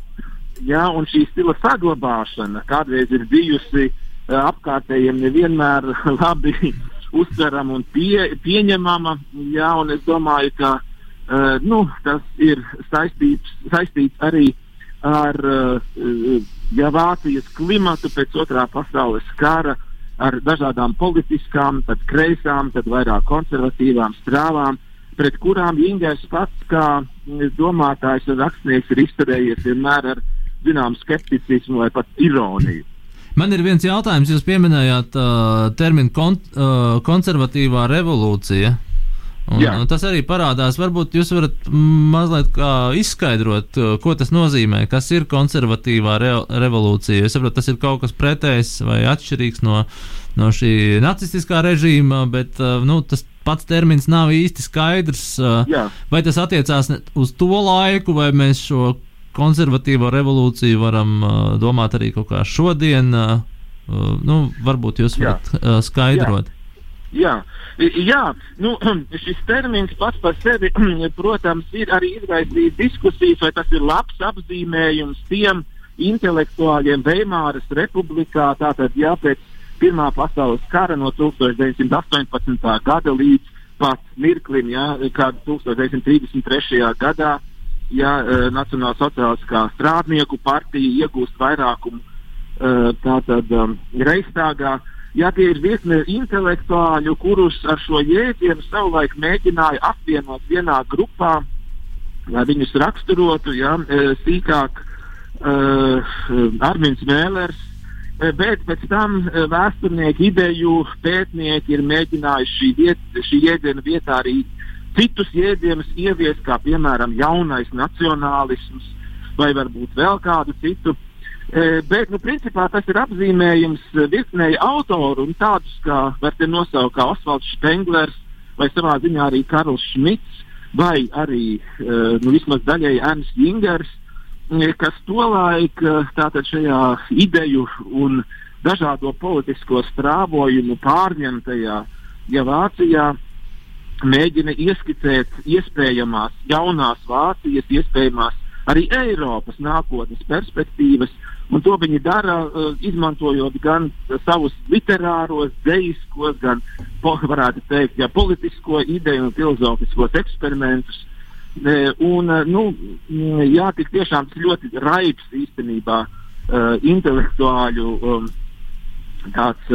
Jā, un šī stila saglabāšana kādreiz ir bijusi uh, apkārtējiem nevienmēr labi uztverama un pie, pieņemama. Jā, un es domāju, ka uh, nu, tas ir saistīts, saistīts arī ar uh, ja Vācijas klimatu pēc otrā pasaules kara, ar dažādām politiskām, tad kreisām, tad vairāk konservatīvām strāvām, pret kurām Ingūns pats, kā domātājs un rakstnieks, ir izturējies vienmēr ar zināmu skepticismu vai pat ironiju. Man ir viens jautājums, jūs pieminējāt uh, terminu kon, uh, konservatīvā revolūcija. Un, Jā. tas arī parādās. Varbūt jūs varat mazliet izskaidrot, ko tas nozīmē, kas ir konservatīvā re revolūcija. Es saprotu, tas ir kaut kas pretējs vai atšķirīgs no, no šī nacistiskā režīma, bet nu, tas pats termins nav īsti skaidrs. Jā. Vai tas attiecās uz to laiku, vai mēs šo konservatīvo revolūciju varam domāt arī kaut kā šodien? Nu, varbūt jūs varat Jā. skaidrot. Jā. Jā, jā nu, šis termins pats par sevi, protams, ir arī izraisījis diskusijas, vai tas ir labs apzīmējums tiem intelektuāļiem Veimāras republikā, tātad jā, pēc Pirmā pasaules kara no 1918. gada līdz pat mirklim, ja, kad 1933. gadā ja Nacionālā sociālistiskā strādnieku partija iegūst vairākumu tātad Reistāgā. Ja tie ir virkne intelektuāļu, kurus ar šo jēdzienu savulaik mēģināja apvienot vienā grupā, lai viņus raksturotu ja, sīkāk uh, Armīns Mēlers, bet pēc tam vēsturnieki, ideju pētnieki ir mēģinājuši šī, viet, šī jēdziena vietā arī citus jēdzienus ieviest, kā piemēram jaunais nacionālisms vai varbūt vēl kādu citu. E, bet, nu, principā tas ir apzīmējums virknei autoru un tādus, kā var te nosaukt, kā Osvalds Špenglers vai savā ziņā arī Karls Šmits vai arī, e, nu, vismaz daļēji Ernsts Jingers, e, kas tolaik tātad šajā ideju un dažādo politisko strāvojumu pārņemtajā ja Vācijā mēģina ieskicēt iespējamās jaunās Vācijas, iespējamās arī Eiropas nākotnes perspektīvas. Un to viņi dara, uh, izmantojot gan savus literāros, dzīskos, gan, varētu teikt, ja, politisko ideju un filozofiskos eksperimentus. E, un, nu, jā, tik tiešām tas ļoti raips īstenībā intelektuāļu um, tāds,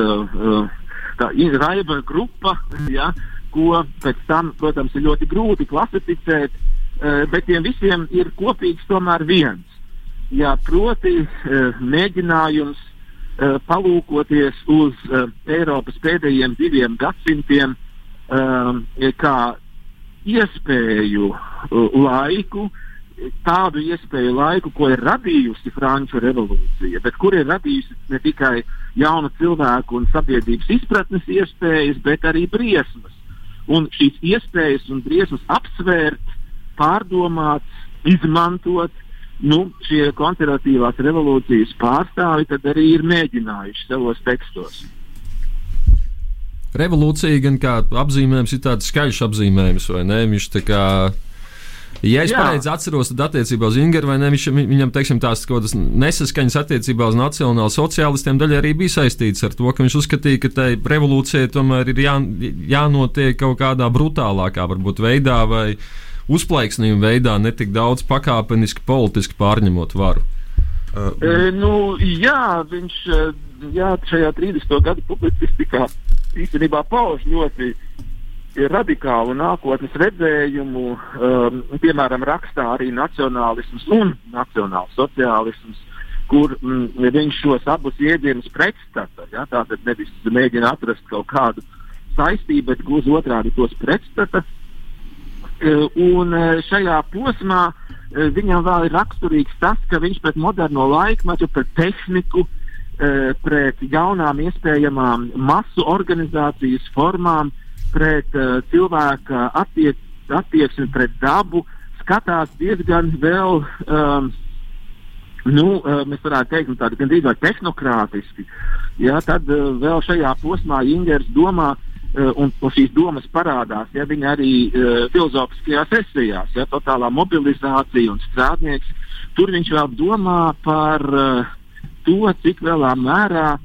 tā raiba grupa, ja, ko pēc tam, protams, ir ļoti grūti klasificēt, bet tiem visiem ir kopīgs tomēr viens jā, proti uh, mēģinājums uh, palūkoties uz uh, Eiropas pēdējiem diviem gadsimtiem kā iespēju laiku, tādu iespēju laiku, ko ir radījusi Franču revolūcija, bet kur ir radījusi ne tikai jaunu cilvēku un sabiedrības izpratnes iespējas, bet arī briesmas. Un šīs iespējas un briesmas apsvērt, pārdomāt, izmantot, nu, šie konservatīvās revolūcijas pārstāvi arī ir mēģinājuši savos tekstos. Revolūcija gan kā apzīmējums ir tāds skaļš apzīmējums, vai ne? Viņš tā kā Ja es Jā. pareizi atceros, tad attiecībā uz Ingeru vai ne, viņš, viņam teiksim, tās kaut kādas nesaskaņas attiecībā uz nacionālu sociālistiem daļai arī bija saistīts ar to, ka viņš uzskatīja, ka tai revolūcijai tomēr ir jā, jānotiek kaut kādā brutālākā varbūt veidā vai uzplaiksnījuma veidā, ne tik daudz pakāpeniski politiski pārņemot varu. Uh, e, nu, jā, viņš jā, šajā 30. gadu publicistikā īstenībā pauž ļoti radikālu nākotnes redzējumu. Um, piemēram, rakstā arī nacionālisms un nacionāls sociālisms, kur mm, viņš šos abus jēdzienus pretstata. Ja, tātad nevis mēģina atrast kaut kādu saistību, bet gluži otrādi tos pretstata. Uh, un eh, šajā posmā eh, viņam vēl ir raksturīgs tas, ka viņš pret moderno laikmetu, pret tehniku, pret jaunām iespējamām masu organizācijas formām, pret cilvēka attiec, attieksmi pret dabu skatās diezgan vēl. Um, nu, mēs varētu teikt, nu, tādi gandrīz vai tehnokrātiski. Ja, tad vēl šajā posmā Ingers domā, Eh, un, un šīs domas parādās ja, arī uh, filozofiskajās esejās, ja totālā mobilizācija un strādnieks. Tur viņš vēl domā par uh, to, cik lielā mērā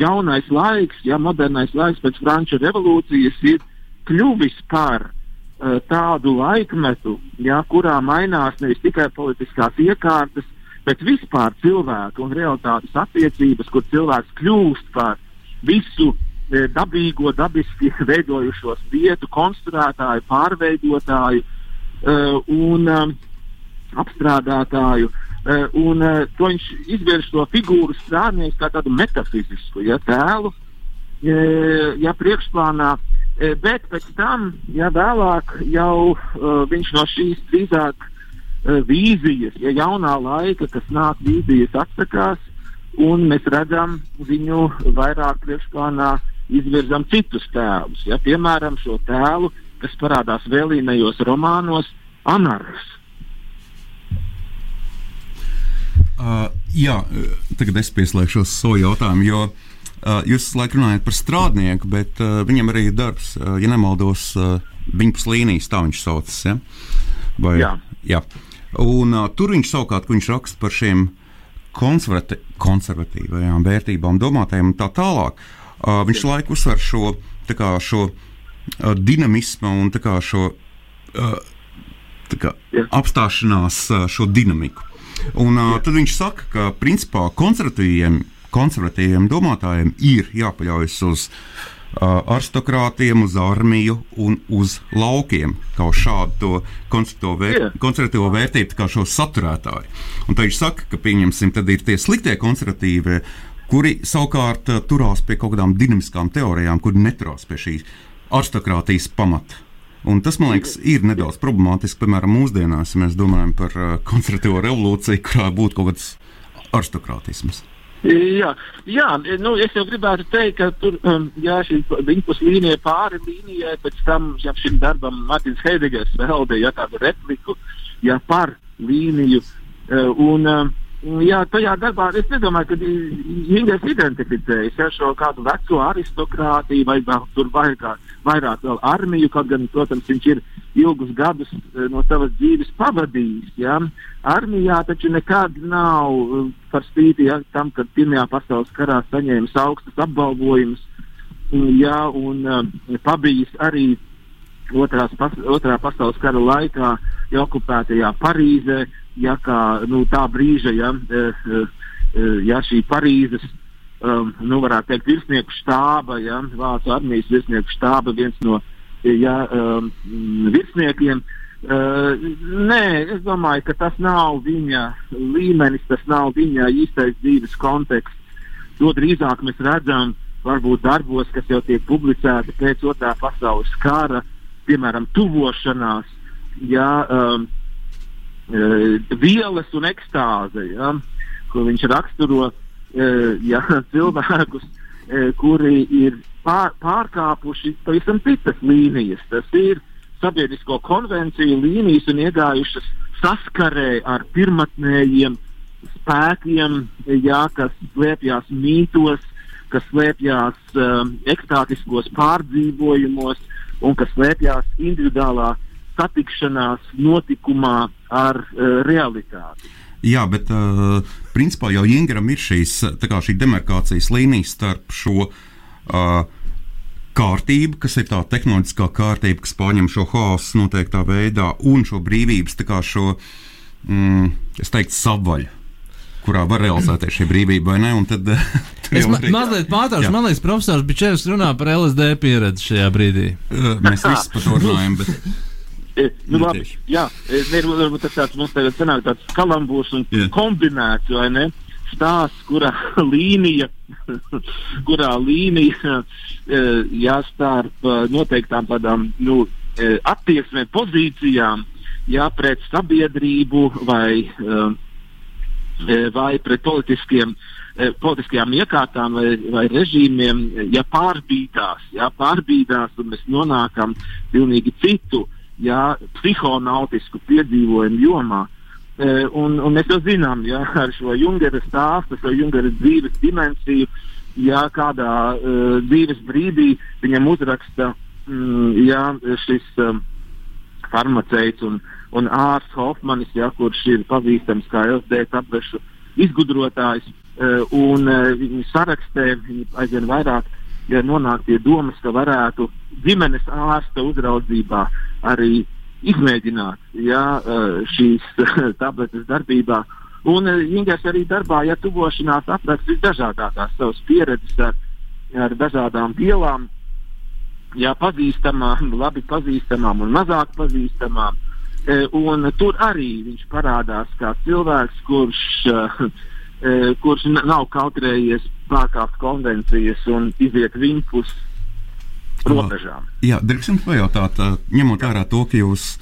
jaunais laiks, ja modernais laiks pēc Franču revolūcijas ir kļuvis par uh, tādu laikmetu, ja, kurā mainās nevis tikai politiskās iekārtas, bet vispār cilvēku un realitātes attiecības, kur cilvēks kļūst par visu E, dabīgo, dabiski veidojušos vietu konstruētāju, pārveidotāju uh, un um, apstrādātāju. Uh, un uh, to viņš izvērš to figūru strādnieku kā tādu metafizisku ja, tēlu, uh, ja priekšplānā. Uh, bet pēc tam, ja vēlāk jau uh, viņš no šīs drīzāk uh, vīzijas, ja jaunā laika, kas nāk vīzijas atsakās, un mēs redzam viņu vairāk priekšplānā uh, izvirzam citus tēlus. Ja? Piemēram, šo tēlu, kas parādās vēlīnējos romānos, Anārs. Uh, jā, tagad es pieslēgšos savu jautājumu, jo uh, jūs laikam runājat par strādnieku, bet uh, viņam arī ir darbs, uh, ja nemaldos, uh, viņas līnijas, tā viņš saucas. Ja? Vai, jā. jā. Un, uh, tur viņš savukārt viņš raksta par šiem konservati konservatīvajām vērtībām, domātājiem un tā tālāk. uh, viņš laiku uzsver šo, kā, šo uh, dinamismu un kā, šo uh, kā, apstāšanās, uh, šo dinamiku. Un, uh, tad viņš saka, ka principā konservatīviem, konservatīviem domātājiem ir jāpaļaujas uz uh, aristokrātiem, uz armiju un uz laukiem, kā uz šādu konservatīvo, vērtību, kā šo saturētāju. Un tad viņš saka, ka pieņemsim, tad ir tie sliktie konservatīvie, kuri savukārt uh, turās pie kaut kādām dinamiskām teorijām, kuri neturās pie šīs aristokrātijas pamata. Un tas, man liekas, ir nedaudz problemātiski, piemēram, mūsdienās, ja mēs domājam par uh, konservatīvo revolūciju, kurā būtu kaut kāds aristokrātisms. Jā, jā nu, es jau gribētu teikt, ka tur um, jā, šī viņpus līnija pāri līnijai, pēc tam jā, šim darbam Mārtiņš Heidegers veltīja tādu repliku jā, par līniju. Uh, un, uh, jā, tajā darbā es nedomāju, ka Ingūns identificējas ar šo kādu veco aristokrātiju vai vēl tur vairāk, vairāk vēl armiju, kaut gan, protams, viņš ir ilgus gadus eh, no savas dzīves pavadījis. Ja? Armijā taču nekad nav eh, par spīti ja, tam, ka Pirmajā pasaules karā saņēmis augstus apbalvojumus mm, ja, un uh, pabijis arī otrās, pas, otrā pasaules kara laikā ja, okupētajā Parīzē, ja kā nu, tā brīža, ja, uh, uh, ja šī Parīzes. Um, nu, varētu teikt, virsnieku štāba, ja, Vācu armijas virsnieku štāba, viens no ja, um, virsniekiem. Uh, nē, es domāju, ka tas nav viņa līmenis, tas nav viņa īstais dzīves konteksts. To drīzāk mēs redzam varbūt darbos, kas jau tiek publicēti pēc otrā pasaules kara, piemēram, tuvošanās, ja, um, vielas un ekstāze, ja, ko viņš raksturo uh, ja, cilvēkus, uh, kuri ir pār, pārkāpuši pavisam citas līnijas. Tas ir sabiedrisko konvenciju līnijas un iegājušas saskarē ar pirmotnējiem spēkiem, jā, kas slēpjas mītos, kas slēpjas um, ekstātiskos pārdzīvojumos un kas slēpjas individuālā satikšanās notikumā ar uh, realitāti. Jā, bet uh, principā jau Jingeram ir šīs, šī demarkācijas līnija starp šo uh, kārtību, kas ir tā tehnoloģiskā kārtība, kas pārņem šo haosu noteiktā veidā, un šo brīvības, kā šo, mm, es teiktu, savvaļu. Kurā var realizēties šī brīvība, vai ne? Un tad, Es ma arī- mazliet pārtraucu, man liekas, profesors Bičevs runā par LSD pieredzi šajā brīdī. Mēs visi par to runājam, bet Nu, Nu, labi, tieši. jā, e, ne, varbūt tas tāds mums tagad sanāk tāds kalambūrs un Jā. kombinēts, vai ne? Stāsts, kurā līnija, kurā līnija e, jāstarp e, noteiktām tādām, nu, e, attieksmēm, pozīcijām, jā, pret sabiedrību vai, e, e, vai pret politiskiem, e, politiskajām iekārtām vai, vai režīmiem, e, ja pārbīdās, ja pārbīdās un mēs nonākam pilnīgi citu, ja psihonautisku piedzīvojumu jomā. E, un, un mēs jau zinām, ja ar šo Jungera stāstu, šo Jungera dzīves dimensiju, ja kādā uh, dzīves brīdī viņam uzraksta mm, ja, šis um, farmaceits un, un ārsts Hofmanis, ja, kurš ir pazīstams kā LSD tablēšu izgudrotājs. Uh, un uh, viņi sarakstē, viņi aizvien vairāk ja, nonāk pie domas, ka varētu ģimenes ārsta uzraudzībā arī izmēģināt ja, uh, šīs tabletes darbībā. Un uh, Ingūns arī darbā, ja tuvošanās apraksta visdažādākās savas pieredzes ar, ar dažādām vielām, jā, pazīstamām, labi pazīstamām un mazāk pazīstamām. E, un tur arī viņš parādās kā cilvēks, kurš, e, kurš nav kautrējies pārkāpt konvencijas un iziet viņpus robežām. Jā, drīkst pajautāt, ņemot vērā to, ka jūs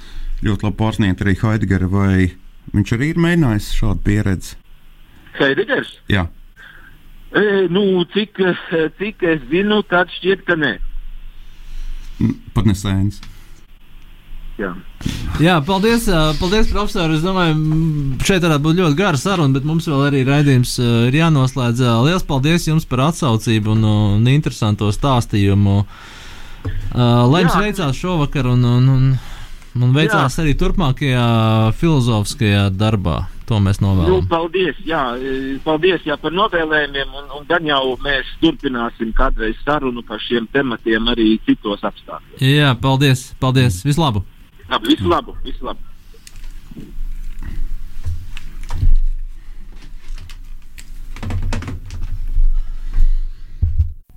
ļoti labi pārsniedzat arī Heidegera, vai viņš arī ir mēģinājis šādu pieredzi? Heidegers, Jā, e, nu, cik, cik es zinu, tad šķiet, ka nē. pat nesēns. Jā. Jā, paldies, paldies profesor. Es domāju, šeit varētu būt ļoti gara saruna, bet mums vēl arī raidījums ir jānoslēdz. Lielas paldies jums par atsaucību un, un interesanto stāstījumu. Lai jums veicās šovakar un, un, un, un veicās Jā. arī turpmākajā filozofiskajā darbā. To mēs Nu, novēlam. paldies, jā, paldies jā, par novēlējumiem, un, un gan jau mēs turpināsim kādreiz sarunu par šiem tematiem arī citos apstākļos. Jā, paldies, paldies, vislabāk! Labi, visu labu, visu labu.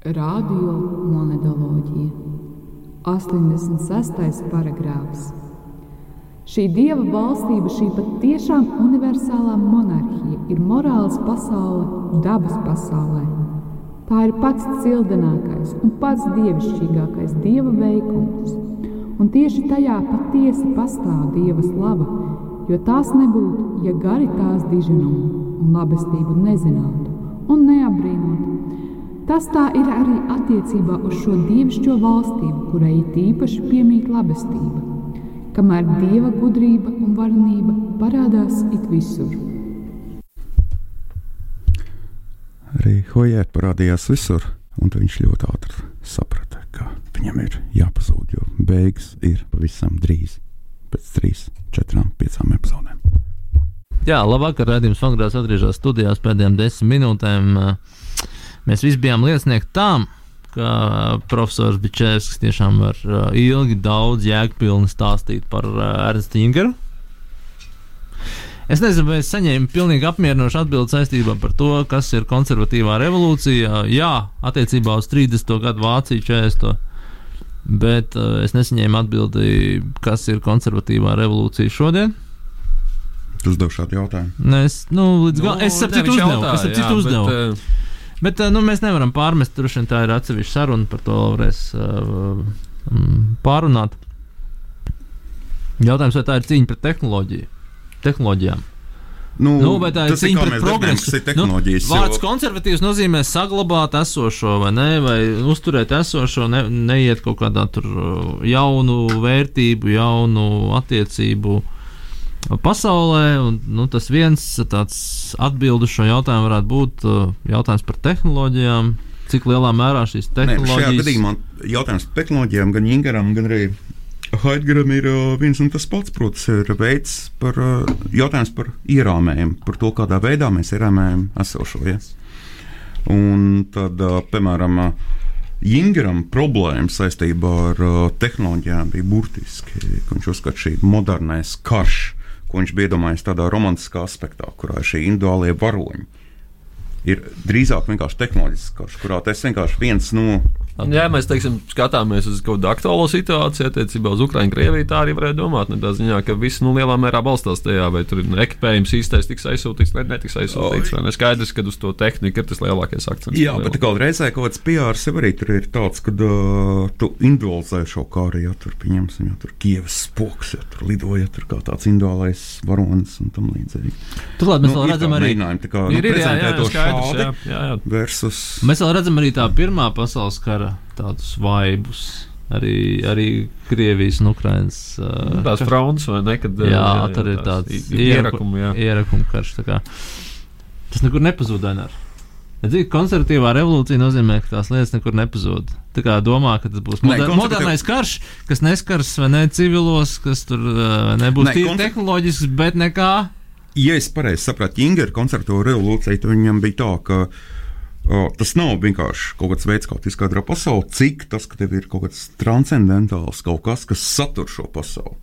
Radio monētoloģija 86. paragrāfs. Šī dieva valstība, šī patiešām universālā monarhija, ir morāls pasaule, dabas pasaulē. Tā ir pats cildenākais un pats dievišķīgākais dieva veikums, un tieši tajā patiesi pastāv dieva slava, jo tās nebūtu, ja gari tās diženumu un labestību nezinātu un neapbrīnotu. Tas tā ir arī attiecībā uz šo dievišķo valstību, kurai it īpaši piemīt labestība, kamēr dieva gudrība un varenība parādās it visur. Arī Hojēt parādījās visur, un viņš ļoti ātri saprata, viņam ir jāpazūd, jo beigas ir pavisam drīz, pēc trīs, četrām, piecām epizodēm. Jā, labvakar, redzējums Fangrās atgriežas studijās pēdējām desmit minūtēm. Mēs visi bijām liecinieki tam, ka profesors Bičēvskis tiešām var uh, ilgi, daudz jēgpilni stāstīt par uh, Ernstu Ingeru. Es nezinu, vai es saņēmu pilnīgi apmierinošu atbildi saistībā par to, kas ir konservatīvā revolūcija. Jā, attiecībā uz 30. gadu Vāciju 40. Bet uh, es nesaņēmu atbildi, kas ir konservatīvā revolūcija šodien. Tu uzdevi šādu jautājumu. Nē, es, nu, līdz galam, es ap citu uzdevu. Es ap citu uzdevu. Bet, Bet uh, nu, mēs nevaram pārmest, tur šodien tā ir atsevišķa saruna, par to varēs uh, um, pārunāt. Jautājums, vai tā ir cīņa pret tehnoloģiju? tehnoloģijām? Nu, Nu, vai tā ir tas ir cīņa pret progresu? tehnoloģijas, Nu, vārds konservatīvs nozīmē saglabāt esošo, vai ne, vai uzturēt esošo, ne, neiet kaut kādā tur jaunu vērtību, jaunu attiecību pasaulē. Un, nu, tas viens tāds atbildu šo jautājumu varētu būt jautājums par tehnoloģijām. Cik lielā mērā šīs Nē, šajā tehnoloģijas gadījumā jautājums par tehnoloģijām gan Ingaram, gan arī Haidgaram ir uh, viens un tas pats. Protams, ir veids par uh, jautājums par ierāmēm, par to, kādā veidā mēs ierāmējam esošo. Ja? Un tad, uh, piemēram, Ingaram problēma saistībā ar tehnoloģijām bija burtiski. ka Viņš uzskata, ka šī modernais karš, ko viņš bija iedomājies tādā romantiskā aspektā, kurā ir šie individuālie varoņi, ir drīzāk vienkārši tehnoloģisks karš, kurā tas vienkārši viens no Ja mēs teiksim, skatāmies uz kaut kādu aktuālo situāciju attiecībā uz Ukraiņu, Krieviju, tā arī varētu domāt. Ne, tā ziņā, ka viss nu, lielā mērā balstās tajā, vai tur ir ekipējums īstais, tiks aizsūtīts vai netiks aizsūtīts. Vai ne? Skaidrs, ka uz to tehniku ir tas lielākais akcents. Jā, bet kaut reizē kaut kāds PR sev arī tur ir tāds, ka uh, tu individualizē šo kāru, ja tur pieņemsim, ja tur Kievas spoks, ja tur lidoja tur kā tāds individuālais varonis un tam līdzīgi. Turklāt mēs Nu, vēl redzam tā arī- mēģinājumi tā kā Ir, nu, jā, jā, to skaidrs, šādi jā, jā, jā. versus. Mēs vēl redzam arī tā pirmā pasaules kara tādus vaibus. Arī, arī Krievijas un Ukrainas. Uh, Tās fronts vai ne? Kad, jā, jā, tur ir tās tāds i- ierakumi, jā. Ierakumu karš. tā kā. Tas nekur nepazūd. Ainar. Redzi, konservatīvā revolūcija nozīmē, ka tās lietas nekur nepazūd. Tā kā domā, ka tas būs Nē, moder, konservatīv- modernais karš, kas neskars vai ne civilos, kas tur uh, nebūs Nē, tīri konser- tehnoloģisks, bet nekā. Ja es pareizi sapratu, Ingūna koncertu revolūcija, tad viņam bija tā, ka o, tas nav vienkārši kaut kāds veids, kā tu izskaidro pasauli, cik tas, ka tev ir kaut kāds transcendentāls, kaut kas, kas satur šo pasauli.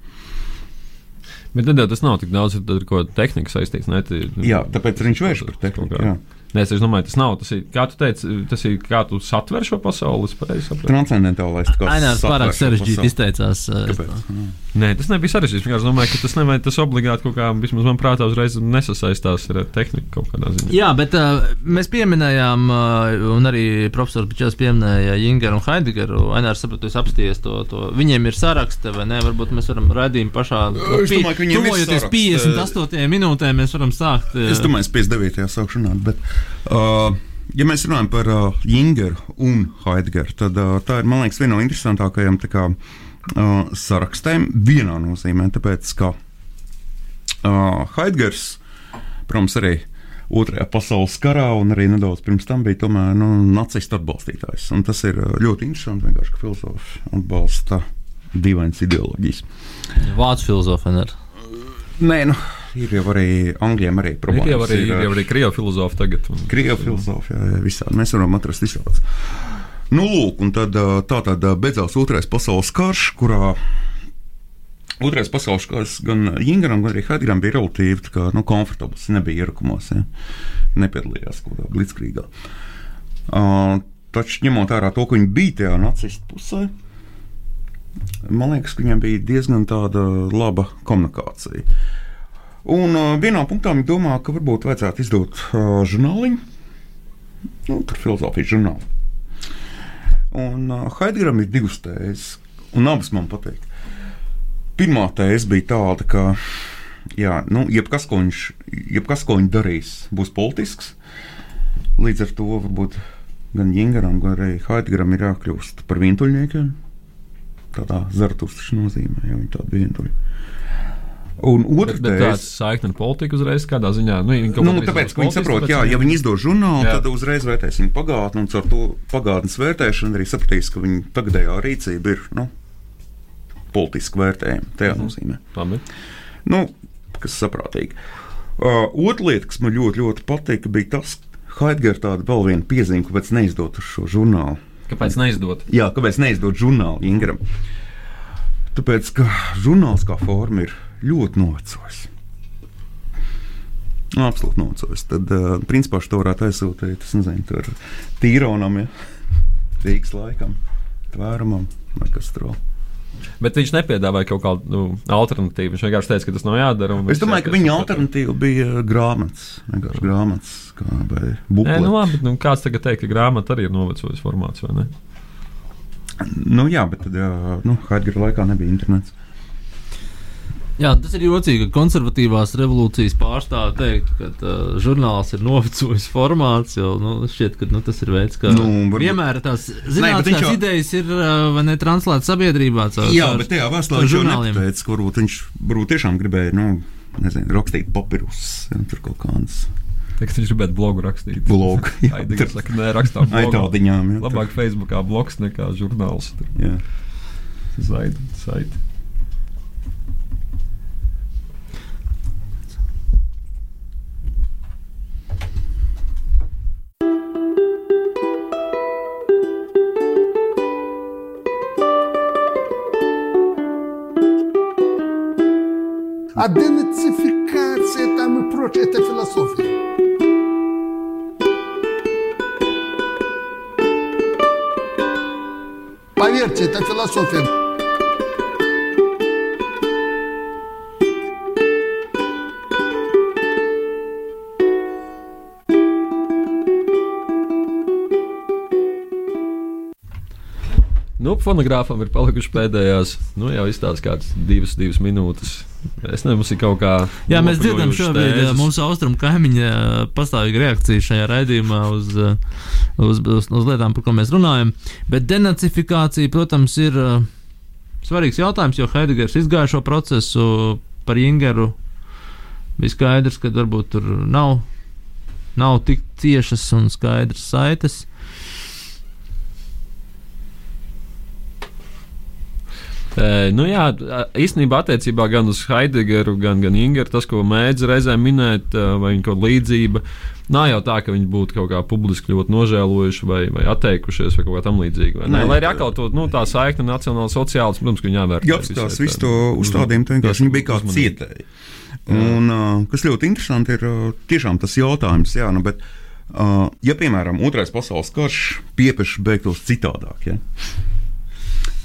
Bet tad jau tas nav tik daudz, tad ir kaut kāda tehnika saistīta. Jā, tāpēc viņš vērš par tehniku. Jā. Nē, es domāju, tas nav. Tas ir, kā tu teici, tas ir kā tu satver šo pasauli. es? Transcendentālais. tā kā Ainārs satver pārāk sarežģīti izteicās. Kāpēc? Nē, tas nebija sarežģīts. Es vienkārši domāju, ka tas, nevajag, tas obligāti kaut kā, vismaz man prātā, uzreiz nesasaistās ar tehniku kaut kādā ziņā. Jā, bet uh, mēs pieminējām, uh, un arī profesors Bičels pieminēja Jingeru un Heideggeru. Ainārs sapratu, es apsties to, to. Viņiem ir saraksta, vai ne? Varbūt mēs varam radījumu pašā. Es domāju, ka viņiem ir tuvojoties saraksts. 58 minūtēm, mēs varam sākt. uh, Es domāju, ka 59. sākšu runāt. Bet, uh, ja mēs runājam par uh, Jingeru un Heidgeru, tad uh, tā ir, liekas, viena no interesantākajām tā kā, uh, sarakstiem vienā nozīmē. Tāpēc, ka uh, Heidgers, protams, arī Otrajā pasaules karā, un arī nedaudz pirms tam bija tomēr, nu, nacistu atbalstītājs. Un tas ir uh, ļoti interesanti, ka filozofi atbalsta dīvainas ideoloģijas. Vācu filozofi. Ainār. Nē, nu, ir jau arī Angļiem arī Ir problēmas. jau arī, ir ar- jau arī krievu filozofi tagad. Un, Krievijas filozofija, jā, jā, visādi. Mēs varam atrast visādas. Nu, lūk, un tad tā tad beidzās otrais pasaules karš, kurā otrais pasaules karš gan Ingram, gan arī Hedgram bija relatīvi kā, nu, komfortabls. Nebija ierakumos, ja? nepiedalījās kaut kādā blitzkrīgā. Uh, taču ņemot vērā to, ka viņi bija tajā nacistu pusē, man liekas, ka viņiem bija diezgan tāda laba komunikācija. Un uh, vienā punktā viņi domā, ka varbūt vajadzētu izdot uh, žurnāliņu, nu, tur filozofijas žurnālu. Un uh, Haidegaram ir divas tēzes, un abas man patīk. Pirmā tēze bija tāda, ka jā, nu, jebkas, ko viņš, jebkas, ko viņš darīs, būs politisks. Līdz ar to varbūt gan Jingaram, gan arī Haidegaram ir jākļūst par vientuļniekiem. Tādā zartustiskā nozīmē, ja viņi tādi vientuļi. Un bet tāds tēze. saikne ar politiku uzreiz kādā ziņā. Nu, viņi kaut Nu, tāpēc, ka viņi saprot, jā, ja viņi izdod žurnālu, Jā. tad uzreiz vērtēsim pagātni, un ar to pagātnes vērtēšanu arī sapratīs, ka viņa tagadējā rīcība ir nu, politiski vērtējama. Tajā Mhm. nozīmē. Labi. Nu, kas ir saprātīgi. Uh, otra lieta, kas man ļoti, ļoti patika, bija tas, ka Haidgara tāda vēl viena piezīme, kāpēc neizdot šo žurnālu. Kāpēc neizdot? Jā, kāpēc neizdot žurnālu Ingram? Tāpēc, ka žurnāls kā forma ir ļoti novecojis. Nu, Absolūti novecojis. Tad, uh, principā, šo varētu aizsūtīt, es nezinu, tur tīronam, ja Rīgas laikam, tvērumam, vai kas tur. Bet viņš nepiedāvāja kaut kādu nu, alternatīvu. Viņš vienkārši teica, ka tas nav jādara. Es domāju, ka viņa alternatīva bija grāmatas, vienkārši grāmatas kā, buklets. nu labi, nu, kāds tagad teikt, ka grāmata arī ir novecojis formāts, vai ne? Nu, jā, bet tad, jā, nu, Haidgara laikā nebija internets. Jā, tas ir jocīgi, ka konservatīvās revolūcijas pārstāvja teikt, ka uh, žurnāls ir novecojis formāts, jo nu, šķiet, ka nu, tas ir veids, kā Nu, varbūt- vienmēr tās zinātnīs jau- idejas ir uh, vai ne translētas sabiedrībā. Caur, Jā, caur- bet tajā vēstulē viņš jau nepateica, varbūt viņš varbūt tiešām gribēja, nu, nezinu, rakstīt papirus, ja, tur kaut kādas Tagad viņš gribētu blogu rakstīt. blogu. jā, Aidīgs tur- saka, nē, rakstām blogā. Labāk Facebookā blogs nekā žurnāls. Jā. Zaidi, zaidi. А денацификация там и прочее, это философия. Поверьте, это философия. Nu, fonogrāfam ir palikušas pēdējās, nu, jau izstāsta kādas divas, divas minūtes. Es nezinu, mums ir kaut kā. Jā, mēs dzirdam šobrīd uh, tēzes. mūsu austrumu kaimiņa uh, pastāvīga reakcija šajā raidījumā uz, uh, uz, uz, uz lietām, par ko mēs runājam. Bet denacifikācija, protams, ir uh, svarīgs jautājums, jo Heidegers izgāja šo procesu par Ingeru. Bija skaidrs, ka varbūt tur nav, nav tik ciešas un skaidras saites. E, nu jā, īstenībā attiecībā gan uz Heideggeru, gan, gan Ingeru, tas, ko mēdz reizēm minēt, vai viņa kaut līdzība, nav jau tā, ka viņi būtu kaut kā publiski ļoti nožēlojuši vai, vai atteikušies vai kaut kā tam līdzīga. Nē, Lai arī atkal to, nu, tā saikne nacionāla sociāls, protams, ka viņi jāvērtē. Jā, apskatās visu to uzstādījumu, tā vienkārši viņi bija kā cietēji. Un, kas ļoti interesanti ir tiešām tas jautājums, jā, nu, bet, ja, piemēram, otrais pasaules karš piepieši beigtos citādāk, ja,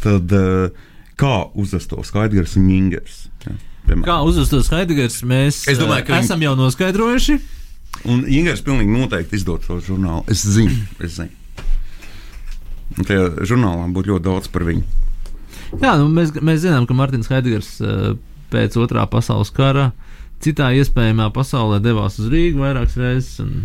tad uh, kā uzvestos Haidgars un Ingers? Ja, piemēram? Kā uzvestos Heidegers, mēs Es domāju, ka uh, viņi- esam jau noskaidrojuši. Un Ingūns pilnīgi noteikti izdod šo žurnālu. Es zinu, es zinu. Un Tajā žurnālā būtu ļoti daudz par viņu. Jā, nu, mēs, mēs zinām, ka Mārtiņš Heidegers uh, pēc otrā pasaules kara citā iespējamā pasaulē devās uz Rīgu vairākas reizes. Un...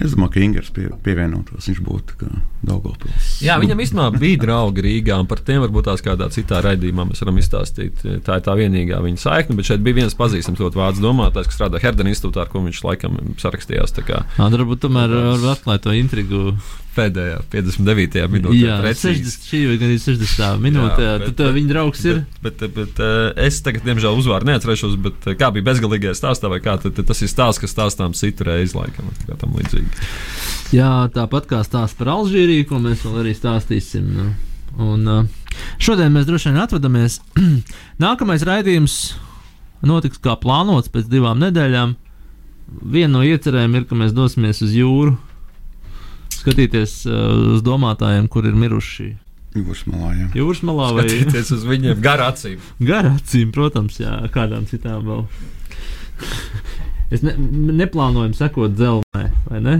Es domāju, ka Ingūns pie, pievienotos. Viņš būtu kā Daugopils. Jā, viņam īstenībā bija draugi Rīgā, un par tiem varbūt tās kādā citā raidījumā mēs varam izstāstīt. Tā ir tā vienīgā viņa saikne, bet šeit bija viens pazīstams ļoti vācu domātājs, kas strādā Herdena institūtā, ar ko viņš laikam sarakstījās. tā kā. Jā, varbūt tomēr var atklāt to intrigu pēdējā, 59. minūtē. Jā, precīzi. 60, šī ir gan 60. minūte. Jā, bet- tad viņa draugs ir. Bet, bet, bet uh, es tagad, diemžēl, uzvārdu neatcerēšos, bet uh, kā bija bezgalīgajā stāstā, vai kā tad, tad tas ir stāsts, kas stāstām citu reizi, laikam, kā tam līdzīgi. Jā, tāpat kā stāsts par Alžīriju, ko mēs vēl arī stāstīsim. Nu. Un, uh, šodien mēs droši vien atvadāmies. Nākamais raidījums notiks kā plānots pēc divām nedēļām. Viena no iecerēm ir, ka mēs dosimies uz jūru, skatīties uh, uz domātājiem, kur ir miruši Jūras malā, jā. jūras malā vai Skatīties uz viņiem gar acīm. garā acīm, protams, jā, kādām citām vēl. Es ne, neplānoju sekot dzelzmē, vai ne?